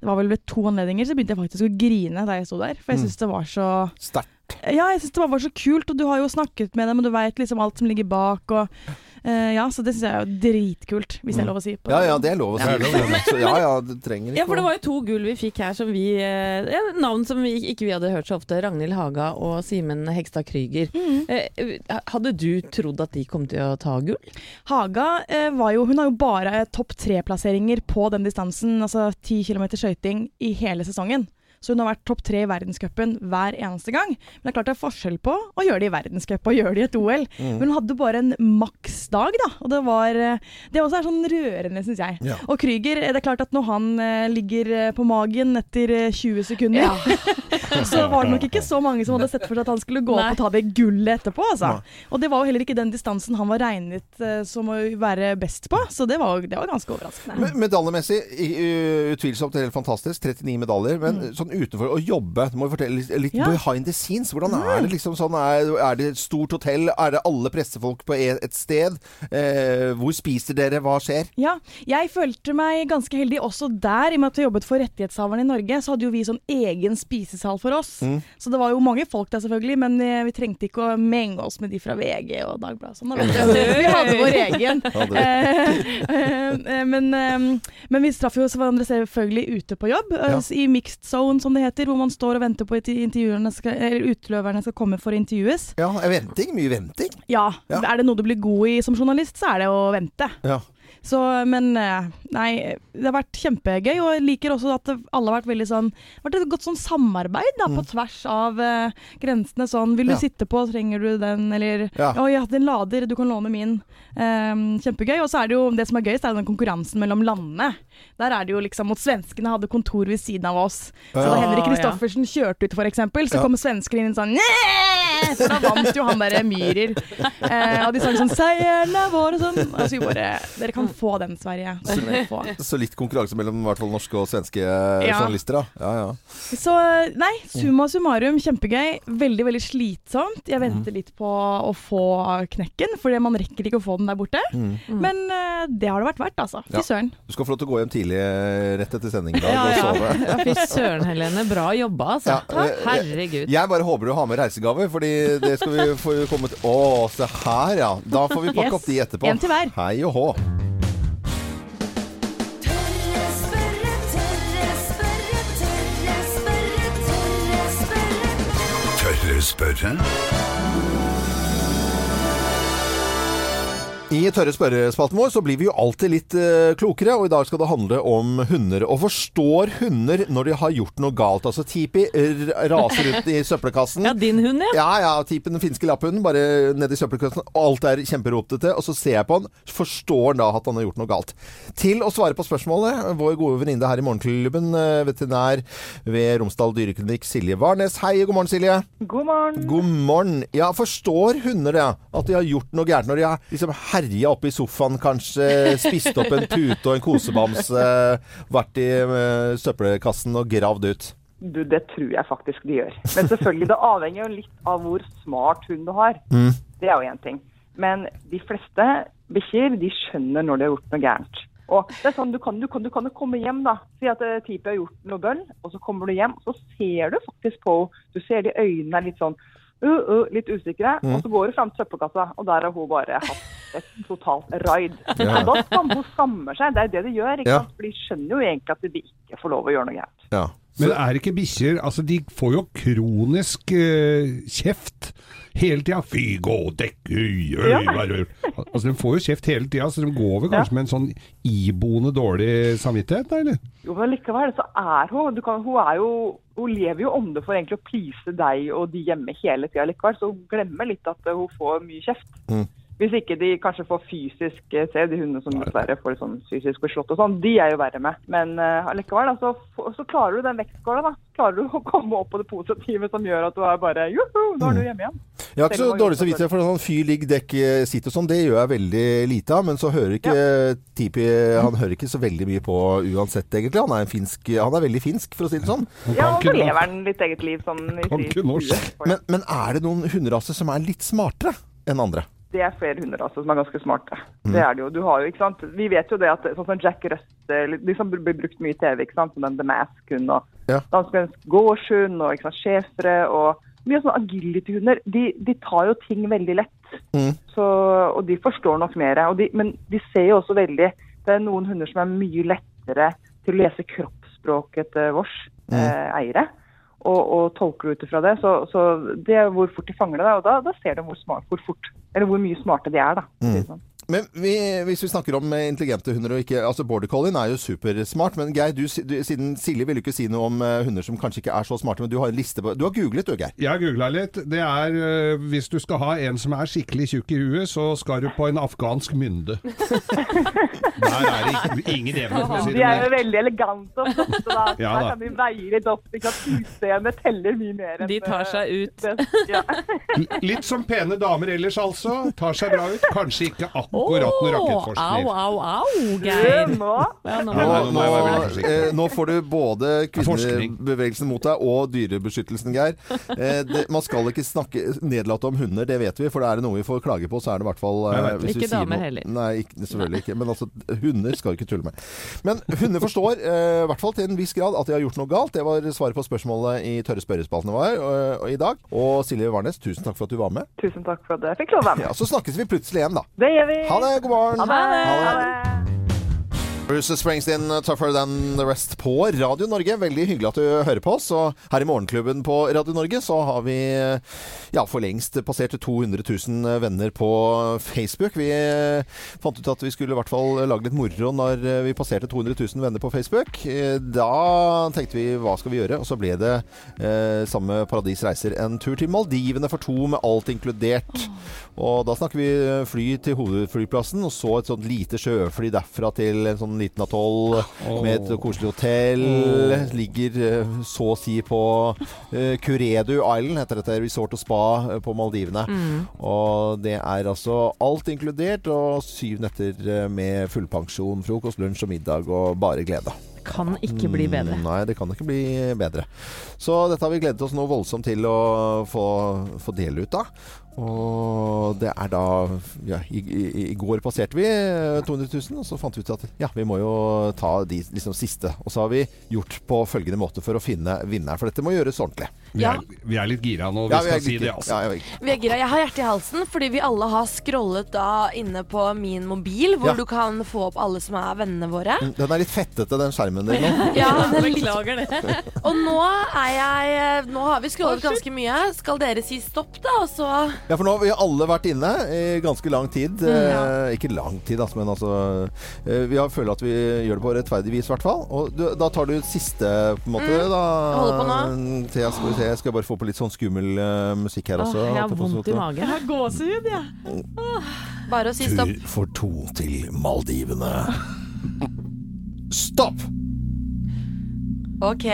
Det var vel ved to anledninger så begynte jeg faktisk å grine da jeg sto der. For jeg Mm. syns det var så Sterkt. Ja, jeg syns det bare var så kult, og du har jo snakket med dem, og du veit liksom alt som ligger bak, og uh, Ja, så det syns jeg er jo dritkult, hvis det er lov å si. På Ja ja, det er lov å si. Ja, ja ja, det trenger ikke Ja, for det var jo to gull vi fikk her som vi eh, ja, Navn som vi ikke vi hadde hørt så ofte. Ragnhild Haga og Simen Hegstad Krüger. Mm. Uh, hadde du trodd at de kom til å ta gull? Haga uh, var jo Hun har jo bare topp tre-plasseringer på den distansen, altså 10 km skøyting, i hele sesongen. Så hun har vært topp tre i verdenscupen hver eneste gang. Men det er klart det er forskjell på å gjøre det i verdenscup og gjøre det i et OL. Mm. Men hun hadde bare en maksdag, da. Og det var eh, Det også er sånn rørende, syns jeg. Ja. Og Krüger, eh, det er klart at når han eh, ligger på magen etter eh, 20 sekunder, så var det nok ikke så mange som hadde sett for seg at han skulle gå Nei. opp og ta det gullet etterpå, altså. Nei. Og det var jo heller ikke den distansen han var regnet som å være best på, så det var, det var ganske overraskende. Med, Medaljemessig utvilsomt helt fantastisk. 39 medaljer. Men sånn utenfor å jobbe, du må fortelle litt, Ja. behind the scenes. Hvordan er det liksom sånn? Er, er det et stort hotell? Er det alle pressefolk på et sted? Eh, hvor spiser dere? Hva skjer? Ja, jeg følte meg ganske heldig også der, i og med at vi jobbet for rettighetshaverne i Norge, så hadde jo vi sånn egen spisesal for oss. Mm. Så det var jo mange folk der selvfølgelig, men eh, vi trengte ikke å menge oss med de fra VG og Dagbladet. Sånn, vi hadde vår egen. Eh, eh, men, men vi traff jo hverandre selvfølgelig ute på jobb, Ja. i mixed zone som det heter, hvor man står og venter på at skal, utløverne skal komme for å intervjues. Ja, venting? Mye venting? Ja, Ja. er det noe du blir god i som journalist, så er det å vente. Ja. Så, men eh, nei, det har vært kjempegøy, og jeg liker også at alle har vært veldig sånn vært et godt sånn samarbeid da, på tvers av uh, grensene. Sånn, vil du Mm. Ja. sitte på, trenger du den, eller Ja. Å ja, den lader, du kan låne min. Um, kjempegøy. Og så er det jo det som er gøyest, er den konkurransen mellom landene. Der er det jo liksom mot svenskene hadde kontor ved siden av oss. Så da Henrik. Kristoffersen kjørte ut, for eksempel, så Ja. kom svenskene inn sånn Så da vant jo han derre Myhrer. Uh, og de sang sånn 'Seieren er vår' og sånn. Og så vi bare Dere kan få den, Sverige. Så, få. Så litt konkurranse mellom i hvert fall norske og svenske Ja. journalister, da. Ja, ja. så nei, summa summarum, kjempegøy. Veldig, veldig slitsomt. Jeg venter litt på å få knekken, for man rekker ikke å få den der borte. Mm. Men eh, det har det vært verdt, altså. Fy søren. Du skal få lov til å gå hjem tidlig eh, rett etter sending i dag Ja, og sove. ja fy søren, Helene. Bra jobba, altså. Ja, eh, Herregud. Jeg bare håper du har med reisegaver, fordi det skal vi få komme til Å, se her, ja. Da får vi pakke Yes. opp de etterpå. En til hver. Hei og hå. Rudelspötter? I tørre spørrespalten vår så blir vi jo alltid litt eh, klokere, og i dag skal det handle om hunder. Og forstår hunder når de har gjort noe galt? Altså Tipi raser ut i søppelkassen. Ja, din hund, ja. Ja, ja, Tipi, den finske lapphunden, bare nedi i søppelkassen. Alt er kjemperotete. Og så ser jeg på han, forstår han da at han har gjort noe galt. Til å svare på spørsmålet, vår gode venninne her i Morgenklubben, eh, veterinær ved Romsdal dyreklinikk, Silje Warnes. Hei, god morgen, Silje. God morgen. God morgen. Ja, forstår hunder det? At de har gjort noe gærent når de har liksom herja oppe i sofaen, kanskje spist opp en pute og en kosebamse, vært i eh, søppelkassen og gravd ut? Du, det tror jeg faktisk de gjør. Men selvfølgelig, det avhenger jo litt av hvor smart hund du har. Mm. Det er jo én ting. Men de fleste bikkjer de skjønner når de har gjort noe gærent. Og det er sånn, Du kan jo du kan, du kan komme hjem, da. Si at uh, Tipi har gjort noe bøll, og så kommer du hjem, så ser du faktisk på henne. Du ser de øynene er litt sånn uh, uh, litt usikre. Mm. Og så går hun fram til søppelkassa, og der har hun bare hatt et totalt raid. Ja. Da skam, hun skammer seg. Det er det de gjør. ikke Ja. sant? For de skjønner jo egentlig at de ikke får lov å gjøre noe gærent. Ja. Men er ikke bikkjer Altså, de får jo kronisk uh, kjeft hele tida. Fy, gå, dekk, øy, øy, Ja. vær. Altså, de får jo kjeft hele tida, så de går vel kanskje med en sånn iboende dårlig samvittighet, da, eller? Jo, men likevel så er hun du kan, Hun er jo hun lever jo ånde for egentlig å please deg og de hjemme hele tida likevel, så hun glemmer litt at hun får mye kjeft. Mm. Hvis ikke de kanskje får fysisk eh, Se de hundene som dessverre får sånn fysisk beslått og sånn, de er jo verre med. Men uh, likevel, da, så, så klarer du den vektskåla, da. Klarer du å komme opp på det positive som gjør at du er bare Joho, nå er du hjemme igjen. Jeg har ikke så dårlig samvittighet for sånn fyr, ligg, dekk, sitt og sånn. Det gjør jeg veldig lite av. Men så hører ikke Tipi Han hører ikke så veldig mye på uansett, egentlig. Han er, en finsk, han er veldig finsk, for å si det sånn. Ja, og så lever han litt eget liv sånn i Kan norsk. Men, men er det noen hunderaser som er litt smartere enn andre? Det er flere hunderaser som er ganske smarte. Mm. Det er det jo. Du har jo, ikke sant? Vi vet jo det at sånn som Jack Russell, de som blir brukt mye i TV, ikke sant? som den The Mask-hund og Ja. dansk gårdshund og ikke sant? schæfere og mye sånne agility-hunder. De, de tar jo ting veldig lett. Mm. Så, og de forstår nok mer. Og de, men de ser jo også veldig Det er noen hunder som er mye lettere til å lese kroppsspråket til vårs Mm. eh, eiere. Og, og tolker ut ifra det. Så, så det er hvor fort de fanger det. Og da, da ser de hvor, smart, hvor fort, eller hvor mye smarte de er. da. det sånn. Men vi, hvis vi snakker om eh, intelligente hunder og ikke altså Border collien er jo supersmart. Men Geir, du, du, siden Silje ville ikke si noe om eh, hunder som kanskje ikke er så smarte, men du har en liste på Du har googlet du, Geir? Jeg har googla litt. Det er øh, Hvis du skal ha en som er skikkelig tjukk i huet, så skal du på en afghansk mynde. Der er det ikke- ingen evne, for å si De er jo veldig elegante og flotte. da. Ja da. kan de veie litt opp. ikke at Utseendet teller mye mer enn De tar seg ut. det. Ja. Litt som pene damer ellers, altså. Tar seg bra ut. Kanskje ikke akkurat noen Au, rakettforskning. au, au, Du, Geir. nå nå- eh, nå får du både kvinnebevegelsen mot deg og dyrebeskyttelsen, Geir. Eh, det, man skal ikke snakke nedlatende om hunder, det vet vi. For er det noe vi får klage på, så er det i hvert fall eh, det. Ikke damer noe- heller. Nei, ikke, selvfølgelig ikke. Men altså, hunder skal du ikke tulle med. Men hunder forstår, i hvert fall til en viss grad, at de har gjort noe galt. Det var svaret på spørsmålet i Tørre spørrespaltene vår i dag. Og Silje Warnes, tusen takk for at du var med. Tusen takk for at jeg fikk lov å være med. Ja, Så snakkes vi plutselig igjen, da. Det gjør vi. Ha det, god morgen. Ha det. Ha det. Bruce Springsteen, 'Tougher Than The Rest' på Radio Norge. Veldig hyggelig at du hører på oss. Og her i Morgenklubben på Radio Norge så har vi ja, for lengst passert 200 000 venner på Facebook. Vi fant ut at vi skulle i hvert fall lage litt moro når vi passerte 200 000 venner på Facebook. Da tenkte vi hva skal vi gjøre? Og så ble det eh, samme Paradis Reiser en tur til Maldivene for to med alt inkludert. Og da snakker vi fly til hovedflyplassen, og så et sånt lite sjøfly derfra til en sånn liten atoll med et koselig hotell. Ligger eh, så å si på uh, Curedu Island, heter dette resort og spa eh, på Maldivene. Og det er altså alt inkludert, og syv netter med fullpensjon, frokost, lunsj og middag, og bare glede. Kan ikke bli bedre. Mm, Nei, det kan ikke bli bedre. Så dette har vi gledet oss noe voldsomt til å få, få dele ut av. Og det er da ja, i, i, I går passerte vi eh, 200 000, og så fant vi ut at ja, vi må jo ta de liksom, siste. Og så har vi gjort på følgende måte for å finne vinneren, for dette må gjøres ordentlig. Vi Ja. er, vi er litt gira nå, vi Ja, vi skal si det, altså. ja, jeg. Vi er gira. Jeg har hjertet i halsen fordi vi alle har scrollet da inne på min mobil, hvor Ja. du kan få opp alle som er vennene våre. Den er litt fettete, den skjermen din nå. Ja, er litt Beklager det. Og nå er jeg Nå har vi scrollet ganske mye. Skal dere si stopp, da? Og så Ja, for nå har vi alle vært inne i ganske lang tid. Eh, ikke lang tid, altså, men altså eh, Vi har føler at vi gjør det på rettferdig vis, i hvert fall. Og du, da tar du siste, på en måte, da. holder på nå. Thea, skal vi se. Jeg skal bare få på litt sånn skummel uh, musikk her Åh, også. jeg har vondt i magen. Jeg har gåsehud, jeg. bare å si stopp. Tur for to til Maldivene. Stopp! OK.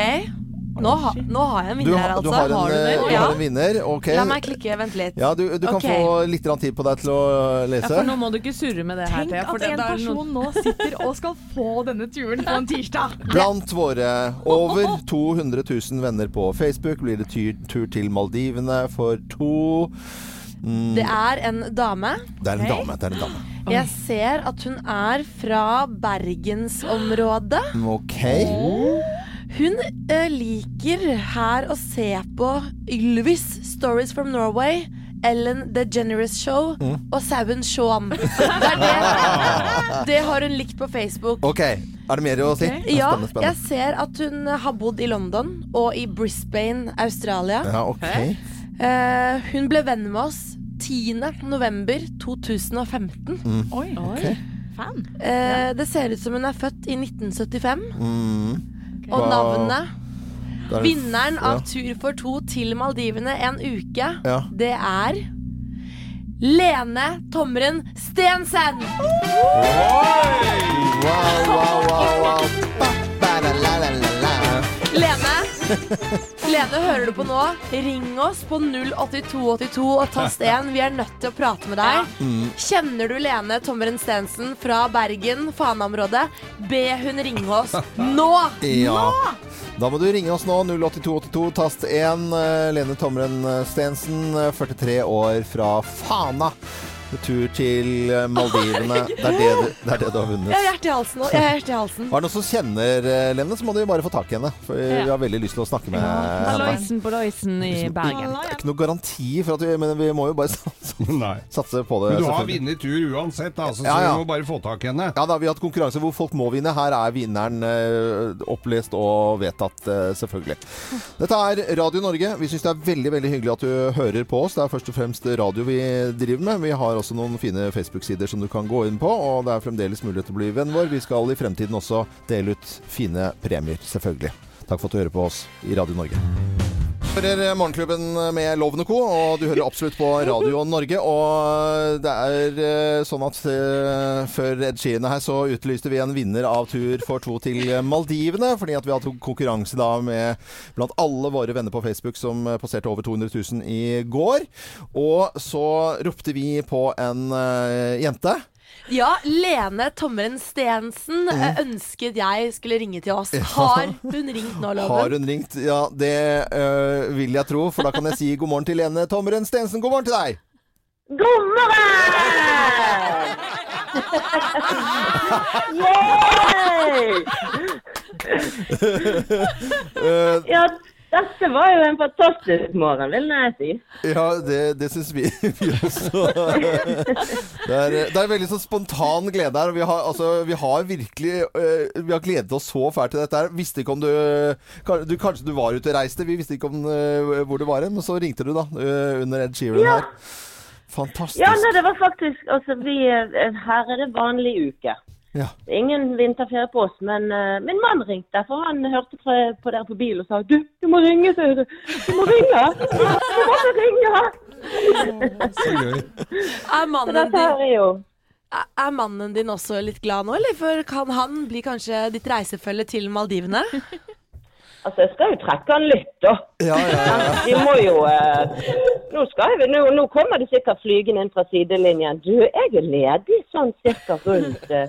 Nå, ha, nå har jeg en vinner her, her, du altså. har en, Har du det? eh, du Ja. har en vinner. Ok. La meg klikke. Vent litt. Ja, du, du kan okay. få litt tid på deg til å Ja, lese. for nå må du ikke surre med det her, Tenk. At en er person nå sitter og skal få denne turen på en tirsdag. Blant våre over 200 000 venner på Facebook blir det tur, tur til Maldivene for to mm, Det er en dame. Det er en dame. Det er en dame. Jeg ser at hun er fra bergensområdet. Ok. Hun eh, liker her å se på Ylvis, Stories from Norway, Ellen DeGeneres Show Mm. og Sauen Shaun. Det, er det, det har hun likt på Facebook. Ok. Er det mer å si? Ja, Spennende, jeg ser at hun har bodd i London og i Brisbane, Australia. Ja, ok. Eh, hun ble venn med oss 10. november 2015. Oi, Ok. fan. Eh, det ser ut som hun er født i 1975. Mm. Og navnet Da er Vinneren av ja. Tur for to til Maldivene en uke, Ja. det er Lene Tomren Stensen! Wow, wow, wow, wow. Ba, ba, la, la, la, la. Lene, Lene, hører du på nå? Ring oss på 08282 og tast 1. Vi er nødt til å prate med deg. Mm. Kjenner du Lene Tommeren Stensen fra Bergen, Fana-området? Be hun ringe oss nå! Ja. Da må du ringe oss nå. 08282, tast 1. Eh, Lene Tommeren Stensen, eh, 43 år fra Fana. Tur til eh, Maldivene. Det er det, du- det er det du har Jeg har vunnet. hjertet i halsen nå. Jeg har hjertet i halsen. Er det noen som kjenner eh, Lene, så må du bare få tak i henne. For vi har veldig lyst til å snakke med henne. Halloisen på Loisen i Bergen. Det er ikke noe garanti for at vi Men vi må jo bare satse, på det. Men du har vunnet tur uansett, altså, så Ja, ja. vi må bare få tak i henne. Ja da, Vi har hatt konkurranse hvor folk må vinne. Her er vinneren eh, opplest og vedtatt, selvfølgelig. Dette er Radio Norge. Vi syns det er veldig veldig hyggelig at du hører på oss. Det er først og fremst radio vi driver med. Vi har også noen fine Facebook-sider som du kan gå inn på, og det er fremdeles mulighet til å bli venn vår. Vi skal i fremtiden også dele ut fine premier, selvfølgelig. Takk for at du hører på oss i Radio Norge. Hører Morgenklubben med Loven og Co., og du hører absolutt på Radio Norge. Og det er eh, sånn at eh, før Ed Sheeran er her, så utlyste vi en vinner av tur for to til Maldivene. Fordi at vi hatt konkurranse da med blant alle våre venner på Facebook som eh, passerte over 200 000 i går. Og så ropte vi på en jente. Ja, Lene Tommeren Stensen Mm. eh, ønsket jeg skulle ringe til oss. Har hun ringt nå, Loven? Har hun ringt? Ja, det øh, vil jeg tro. For da kan jeg si god morgen til Lene Tommeren Stensen. God morgen til deg! God morgen! Yay! Eh, Ja, dette var jo en fantastisk morgen, vil jeg si. Ja, det, det syns vi, vi også. Det er, det er veldig sånn spontan glede her. Vi har, altså, vi har virkelig øh, Vi har gledet oss så fælt til dette. her. Visste ikke om du, du Kanskje du var ute og reiste. Vi visste ikke om øh, hvor du var hen, men så ringte du, da. øh, under Ed Sheeran Ja. her. Fantastisk. Ja, nei, det var faktisk Altså, vi eh, Her er det vanlig uke. Ja. Ingen vinterferie på oss, men uh, min mann ringte, for han hørte fra, på dere på bil og sa du, du må ringe, sier du. Du må ringe! Du må ringe! Så gøy. Er mannen, din, jo er mannen din også litt glad nå, eller? For kan han bli kanskje ditt reisefølge til Maldivene? Altså, jeg skal jo trekke han litt, da. Ja, ja, ja. De må jo eh, nå, skal jeg, nå, nå kommer de sikkert flygende inn fra sidelinjen. Du, jeg er ledig sånn cirka rundt eh,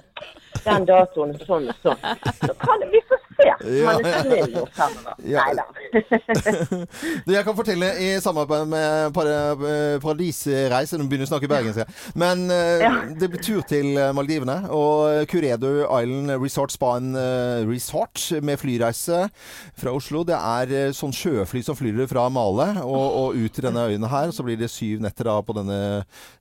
den datoen, sånn og sånn. Så kan vi få se om han er snill og fremover. Ja. Nei da. Du, jeg kan fortelle i samarbeid med Par- eh, Paradisreise Nå begynner å snakke bergensk. Men eh, Ja. det blir tur til eh, Maldivene. Og Curedo Island Resort Spa and Resort med flyreise fra Oslo. Det er sånn sjøfly som flyr fra Male og, og ut til denne øyen her. Så blir det syv netter da på denne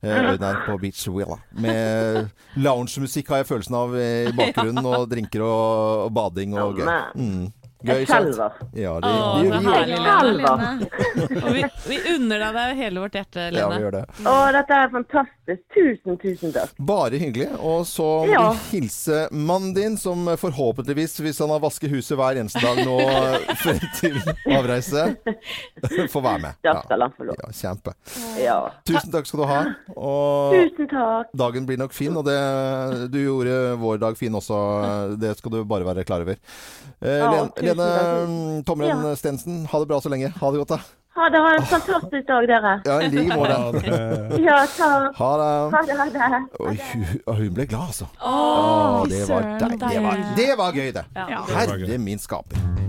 øyen her på Beach Villa. Med loungemusikk har jeg følelsen av i bakgrunnen, og drinker og, og bading og gøy. Mm. Gøy, et kalver. Ja, det, Åh, det, så gjør- vi gjør det. herlig, Lene. Og vi, vi unner deg det av hele vårt hjerte, Ja, vi gjør det. Å, dette er fantastisk. Tusen, tusen takk. Bare hyggelig. Og så må Ja. du hilse mannen din, som forhåpentligvis, hvis han har vasket huset hver eneste dag nå frem til avreise, får være med. Da skal han få lov. Ja, kjempe. Ja. Tusen takk skal du ha. Og Tusen takk. dagen blir nok fin, og det, du gjorde vår dag fin også. Det skal du bare være klar over. Eh, Ja, Lene takk. Tomren Ja. Stensen, ha det bra så lenge. Ha det godt, da. Ha det. Ha en fantastisk dag, dere. Ja, i like Ja, måte. Ja, takk. Ha det. Ha det. Ha det. Oi, hun, ble glad, altså. Å, fy det var søren, deilig. Det var, det var gøy, det. Ja. Herre min skaper.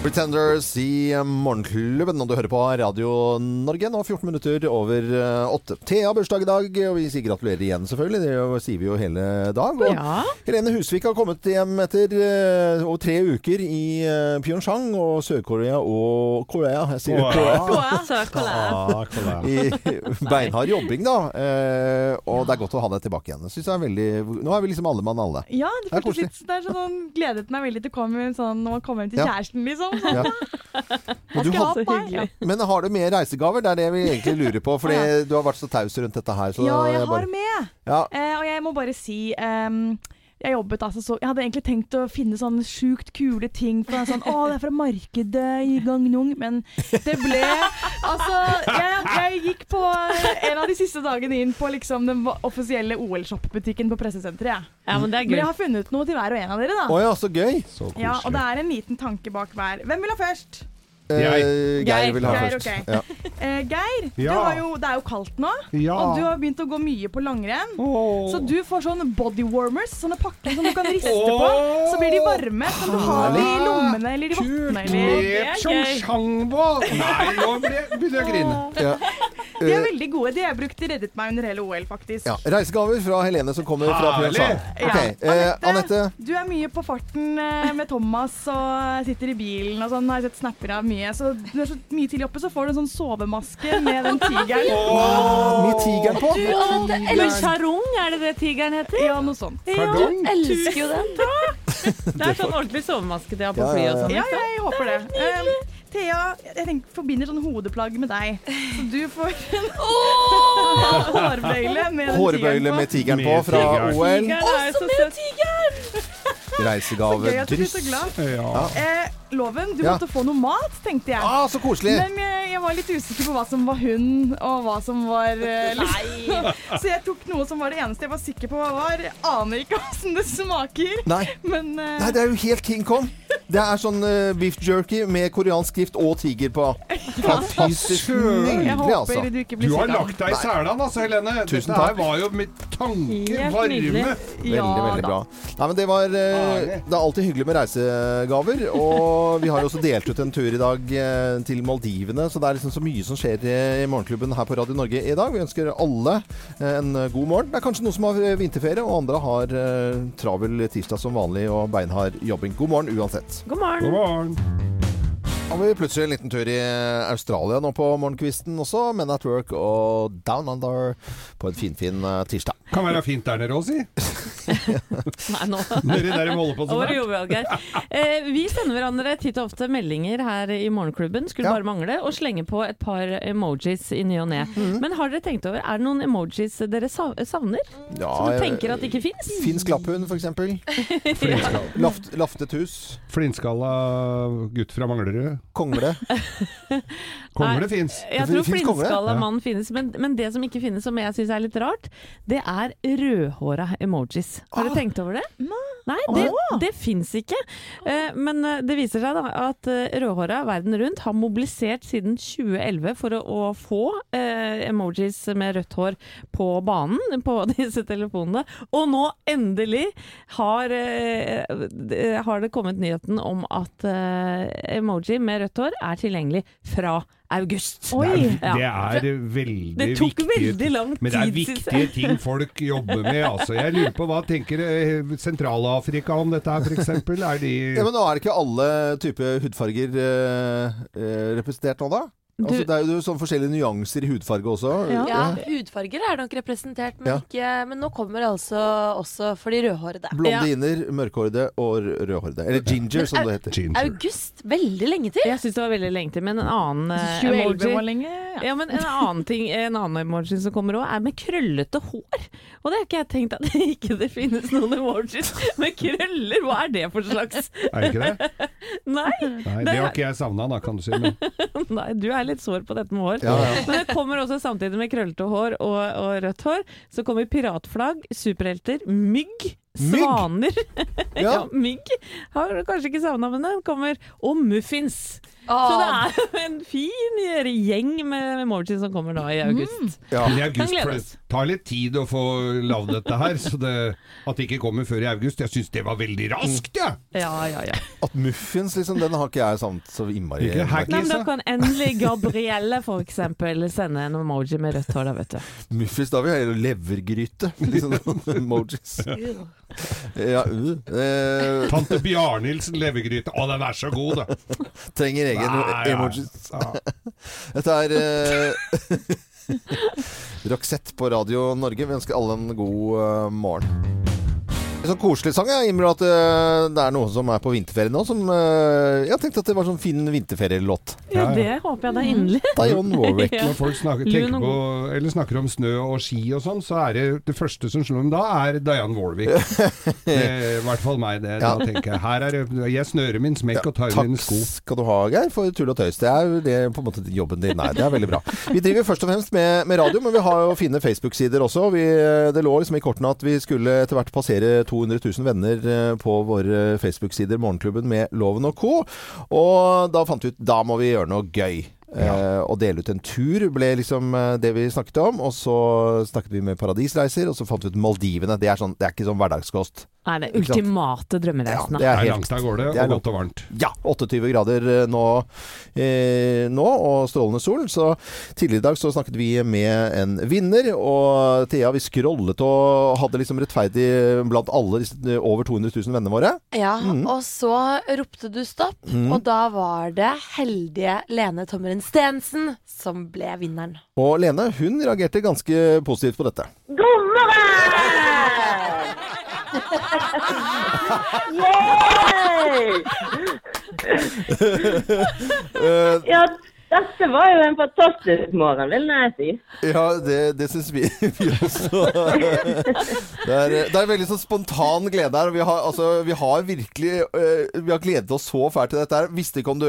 Pretenders i Morgenklubben, og du hører på Radio Norge. Nå 14 minutter over eh, åtte. Thea har bursdag i dag, og vi sier gratulerer igjen, selvfølgelig. Det sier vi jo hele dag. Og Ja. Helene Husvik har kommet hjem etter eh, over tre uker i eh, Pyeongchang og Sør-Korea og Korea. Jeg sier Korea. Korea. Sør-Korea. Ah. I beinhard jobbing, da. Eh, og det er godt å ha deg tilbake igjen. Synes jeg er veldig Nå er vi liksom alle mann alle. Ja, det Det er koselig. litt det er sånn, Gledet meg veldig til å komme sånn, når man kommer hjem til Ja. kjæresten, liksom. Ja. Men, du har, ha men har du med reisegaver? Det er det vi egentlig lurer på. Fordi Ja. du har vært så taus rundt dette her. Så Ja, jeg jeg har med. Ja. Eh, og jeg må bare si ehm, jeg jobbet altså så Jeg hadde egentlig tenkt å finne sånne sjukt kule ting fra sånn Å, det er fra markedet i Gangnung, men det ble Altså, jeg, jeg gikk på en av de siste dagene inn på liksom den offisielle OL-shop-butikken på pressesenteret, jeg. Ja, men det er Men jeg har funnet noe til hver og en av dere, da. Å ja, så gøy. Så Ja, og det er en liten tanke bak hver. Hvem vil ha først? Eh, Jeg. Geir vil ha Geir, først. Okay. Ja. Eh, Geir, Ja. jo, det er jo kaldt nå, Ja. og du har begynt å gå mye på langrenn. Oh. Så du får sånne body warmers, sånne pakker som du kan riste oh. på. Så blir de varme. Kan du ha de i lommene eller i vottene. Eller. Nei, nå begynner jeg å grine. Ja. De er Eh, veldig gode. De har jeg brukt de reddet meg under hele OL, faktisk. ja. Reisegaver fra Helene som kommer fra! Pyeongchang. Okay. Ja. Anette. Du er mye på farten eh, med Thomas og sitter i bilen og sånn. Har jeg sett snapper av mye. Så du er så mye tidlig oppe, så får du en sånn sovemaske med den tigeren. Med tigeren på. Du, Anette, elsker, charong, er det det tigeren heter? Ja, noe sånt. Pardon? elsker jo den. Det er sånn ordentlig sovemaske de har på flyet fly og sånn. Ja, jeg håper det. Eh, Thea, jeg tenker, forbinder sånn hodeplagg med deg. Så du får en hårbøyle med Hårbøyle tigeren på. med tigeren på fra. OL. Også med tigeren! Reisegave du dryss. Ja. Eh, Loven, du Ja. måtte få noe mat, tenkte jeg. Ah, så koselig! Men jeg, jeg var litt usikker på hva som var hund, og hva som var eh, liksom. Så jeg tok noe som var det eneste jeg var sikker på hva var. Jeg aner ikke åssen det smaker, Nei. men uh... Nei, det er jo helt King Kong. Det er sånn uh, beef jerky med koreansk skrift og tiger på. Fantastisk nydelig, håper altså. du ikke Du blir har lagt deg i selen, altså, Helene. Tusen Dette her takk. var jo mitt tanke Helt varme. nydelig. Veldig, Ja, veldig da. bra. Nei, men det var eh, Det er alltid hyggelig med reisegaver. Og vi har jo også delt ut en tur i dag eh, til Maldivene, så det er liksom så mye som skjer i Morgenklubben her på Radio Norge i dag. Vi ønsker alle eh, en god morgen. Det er kanskje noen som har vinterferie, og andre har eh, travel tirsdag som vanlig og beinhard jobbing. God morgen uansett. God morgen. God morgen. Var vi plutselig en liten tur i Australia nå på morgenkvisten også. Men at work og Down Under på en finfin fin tirsdag. Kan være fint der nede òg, si. Nei, nå Nedi der de holder på sånn. Geir. Eh, vi sender hverandre titt og ofte meldinger her i Morgenklubben, skulle Ja. bare mangle, og slenger på et par emojis i ny og ne. Mm. Men har dere tenkt over, er det noen emojis dere savner? Ja, Som du eh, tenker at ikke fins? Finsk lapphund, f.eks. Laft, laftet hus. Flintskalla gutt fra Manglerud. Kongle. Kongle fins. Jeg tror flintskalla ja. mann finnes, men, men det som ikke finnes, som jeg syns er litt rart, det er rødhåra emojis. Har Ah. du tenkt over det? Nei, det, det fins ikke. Eh, men eh, det viser seg da at eh, rødhåra verden rundt har mobilisert siden 2011 for å, å få emojis med rødt hår på banen på disse telefonene. Og nå endelig har, har det kommet nyheten om at emoji med rødt hår er tilgjengelig fra august. Det er, det er veldig Det tok viktige veldig lang tid, Men det er viktige ting folk jobber med. Altså. Jeg lurer på hva tenker eh, Sentral-Afrika om dette her, f.eks.? Er de Ja, men nå er det ikke alle typer hudfarger eh, eh, representert nå, da? Altså, det er jo sånn forskjellige nyanser i hudfarge også. Ja, hudfarger er nok representert, men, Ja. ikke, men nå kommer det altså også for de rødhårede. Blondiner, mørkhårede og rødhårede. Eller ginger, som det heter. August, veldig lenge til. Jeg syns det var veldig lenge til, men en annen eh, 2011 emoji var lenge. Ja. ja, men En annen ting, en annen emoji som kommer òg, er med krøllete hår. Og det har ikke jeg tenkt at det ikke det finnes noen emojis med krøller. Hva er det for slags Er det ikke det? Nei, Nei, det har ikke jeg savna, da, kan du si. Men nei, du er litt sår på dette med hår. Ja, ja. Men det kommer også samtidig med krøllete hår og, og rødt hår. Så kommer piratflagg, superhelter, mygg. Mygg? Svaner. Ja. mygg har du kanskje ikke savna, men den kommer. Og muffins. Så det Åh, er en fin gjeng med emojis som kommer da i august. Ja. I august for det tar litt tid å få lagd dette her, så det, at det ikke kommer før i august. Jeg syns det var veldig raskt, jeg! Ja, ja, ja. At muffins, liksom, den har ikke jeg savnet så innmari. Ikke hack- Nei, men da kan endelig Gabrielle eksempel sende en emoji med rødt hår, da, vet du. Muffins, da vil jeg ha levergryte. Liksom emojis. Ja, uh. eh, Tante Bjarnhildsen levergryte. Å, den er så god, da! trenger egen Nei, ja. emojis. Dette er eh, Roxette på Radio Norge. Vi ønsker alle en god eh, morgen. En sånn koselig sang. Jeg innrømmer at eh, det er noen som er på vinterferie nå, som eh, Jeg tenkte at det var sånn fin vinterferielåt. Ja, Ja, ja. det håper jeg da inderlig. Dion Warwick. Når folk snakker, tenker på, eller snakker om snø og ski og sånn, så er det det første som slår dem da, er Dianne Warwick. Det I hvert fall meg. Det, Ja. Da tenker jeg her er det Jeg snører min smekk og tar Takk mine sko. skal du ha, Geir, for tull og tøys. Det er jo det på en måte jobben din. Nei, det er veldig bra. Vi driver først og fremst med, med radio, men vi har jo fine Facebook-sider også. Vi, det lå liksom i kortene at vi skulle etter hvert passere 200 000 venner eh, på våre Facebook-sider, Morgenklubben med Loven og co. Og da fant vi ut da må vi gjøre noe gøy. Eh, og dele ut en tur ble liksom eh, det vi snakket om. Og så snakket vi med Paradisreiser, og så fant vi ut Maldivene. Det er, sånn, det er ikke sånn hverdagskost. Nei, det ultimate drømmereisen. det er Det er helt- langt av gårde det er og godt og varmt. Ja, 28 grader eh, nå, eh, nå, og strålende sol. Så tidligere i dag så snakket vi med en vinner, og Thea, vi scrollet og hadde liksom rettferdig blant alle disse eh, over 200 000 vennene våre. Ja, mm. og så ropte du stopp, mm. og da var det heldige Lene Tommeren Stensen som ble vinneren. Og Lene, hun reagerte ganske positivt på dette. God Eh, Ja, dette var jo en fantastisk morgen, vil jeg si. ja, det, det syns vi, vi også. Det er, det er veldig sånn spontan glede her. Vi har, altså, vi har virkelig eh, Vi har gledet oss så fælt til dette her. Visste ikke om du,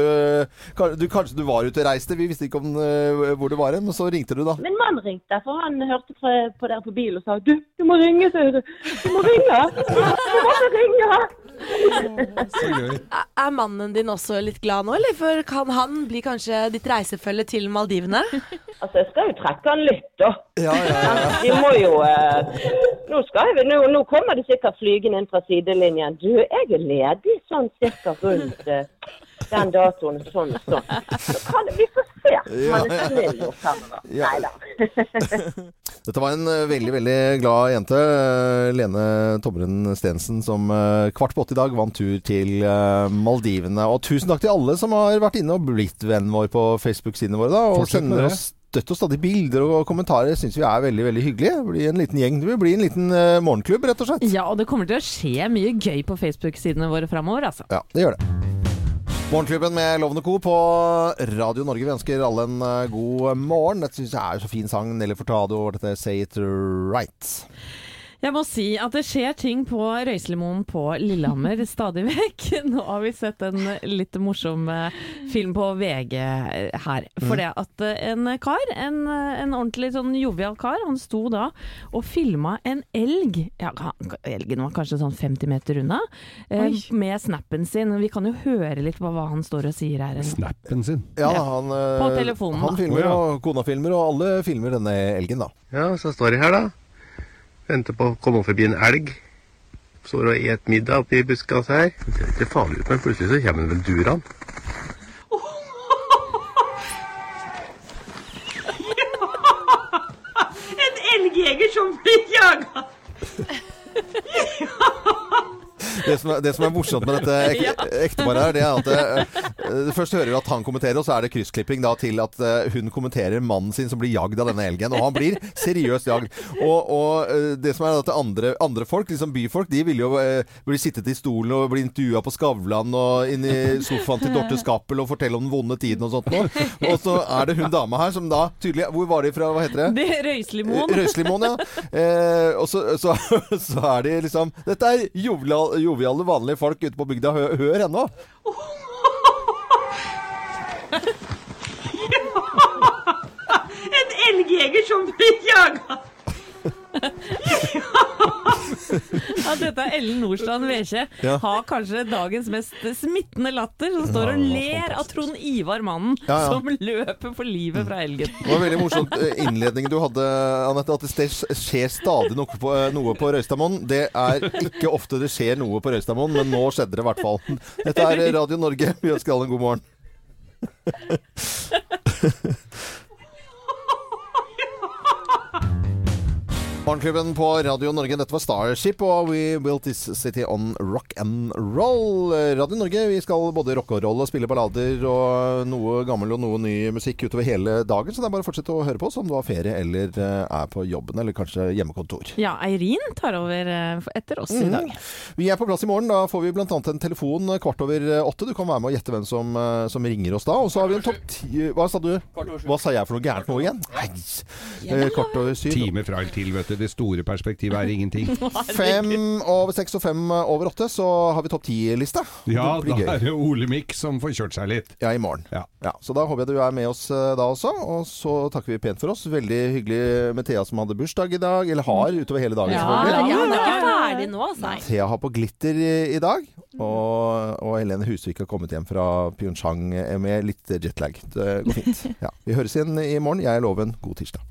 du Kanskje du var ute og reiste. Vi visste ikke om eh, hvor du var hen, men så ringte du, da. Min mann ringte, for han hørte på dere på bil og sa du, du må ringe, sier du. Du må ringe. Du må ringe. Så gøy. Er- Er mannen din også litt glad nå, eller? For kan han bli kanskje ditt reisefølge til Maldivene? Altså, jeg skal jo trekke han litt, da. Ja, ja, ja. Vi må jo eh, nå, skal jeg, nå, nå kommer det sikkert flygende inn fra sidelinjen. Du, jeg er ledig sånn cirka rundt eh, den datoen, sånn og sånn. Så kan det, vi får se. Han er Ja. snill. Nei da. Dette var en eh, veldig, veldig glad jente. eh, Lene Tomren Stensen som eh, kvart på åtte i dag vant tur til Maldivene. Og tusen takk til alle som har vært inne og blitt vennen vår på Facebook-sidene våre. da, Og sender oss støtt og stadig bilder og kommentarer. Syns vi er veldig veldig hyggelig. Det blir en liten gjeng. Det vil bli en liten morgenklubb, rett og slett. Ja, og det kommer til å skje mye gøy på Facebook-sidene våre framover, altså. Ja, det gjør det. Morgenklubben med Lovende Co. på Radio Norge. Vi ønsker alle en eh, god morgen. Dette syns jeg er så fin sang. Nelly Fortado og dette Say It Right. Jeg må si at det skjer ting på Røyselimoen på Lillehammer stadig vekk. Nå har vi sett en litt morsom eh, film på VG her. For det at eh, en kar, en, eh, en ordentlig sånn jovial kar, han sto da og filma en elg. Ja, elgen var kanskje sånn 50 meter unna, eh, Oi. med snappen sin. Vi kan jo høre litt på hva han står og sier her. Snappen sin. Ja, han, eh, På telefonen, han filmer, og kona filmer, og alle filmer denne elgen, da. Ja, så står de her, da. Venter på å komme forbi en elg. Står og et middag oppi buskas her. Det ser ikke farlig ut, men plutselig så kommer en vel durende. En elgjeger som blir jaga. Det som, er, det som er morsomt med dette ek, ekteparet her, det er at det, det Først hører vi at han kommenterer, og så er det kryssklipping da til at eh, hun kommenterer mannen sin som blir jagd av denne elgen. Og han blir seriøst jagd. Og, og eh, det som er at andre, andre folk, liksom byfolk, de vil jo eh, bli sittet i stolen og bli intervjua på Skavlan og inn i sofaen til Dorte Skappel og fortelle om den vonde tiden og sånt noe. Og så er det hun dama her som da tydelig Hvor var de fra? Hva heter det? Det Røyslimoen. Røyselimoen, ja. Eh, og så, så, så er de liksom Dette er jovial, joviale, vanlige folk ute på bygda. Hør, hør ennå. En elgjeger som blir jaga. Ja, dette er Ellen Nordstrand Wekje. Ja. Har kanskje dagens mest smittende latter, som står og ler av Trond Ivar Mannen, som løper for livet fra elgen. Det var veldig morsomt eh, innledning du hadde, Anette. At det skjer stadig noe på, eh, noe på Røystadmoen. Det er ikke ofte det skjer noe på Røystadmoen, men nå skjedde det i hvert fall. Dette er Radio Norge. Vi ønsker alle en god morgen. Morgenklubben på Radio Norge. Dette var Starship, og We Built This City on Rock and Roll. Radio Norge, vi skal både rocke og roll og spille ballader og noe gammel og noe ny musikk utover hele dagen, så det er bare å fortsette å høre på oss om du har ferie eller eh, er på jobben, eller kanskje hjemmekontor. Ja, Eirin tar over eh, etter oss i Mhm. dag. Vi er på plass i morgen. Da får vi bl.a. en telefon kvart over eh, åtte. Du kan være med og gjette hvem som, som ringer oss da. Og så har vi en topp ti Hva sa du? Hva sa jeg for noe gærent nå igjen? Nei. Kvart over syv. Time fra eller til, vet du. At det store perspektivet er ingenting. Fem over seks og fem over åtte, så har vi topp ti-lista. Ja, da gøy. er det Olemic som får kjørt seg litt. Ja, i morgen. Ja. så da håper jeg du er med oss eh, da også. Og så takker vi pent for oss. Veldig hyggelig med Thea som hadde bursdag i dag. Eller har utover hele dagen, Ja, selvfølgelig. ja, det er ikke ferdig nå, altså. Thea har på glitter i, i dag. Og, og Helene Husvik har kommet hjem fra Pyeongchang med litt jetlag. Det går fint. Ja. Vi høres igjen i morgen. Jeg er Loven. God tirsdag.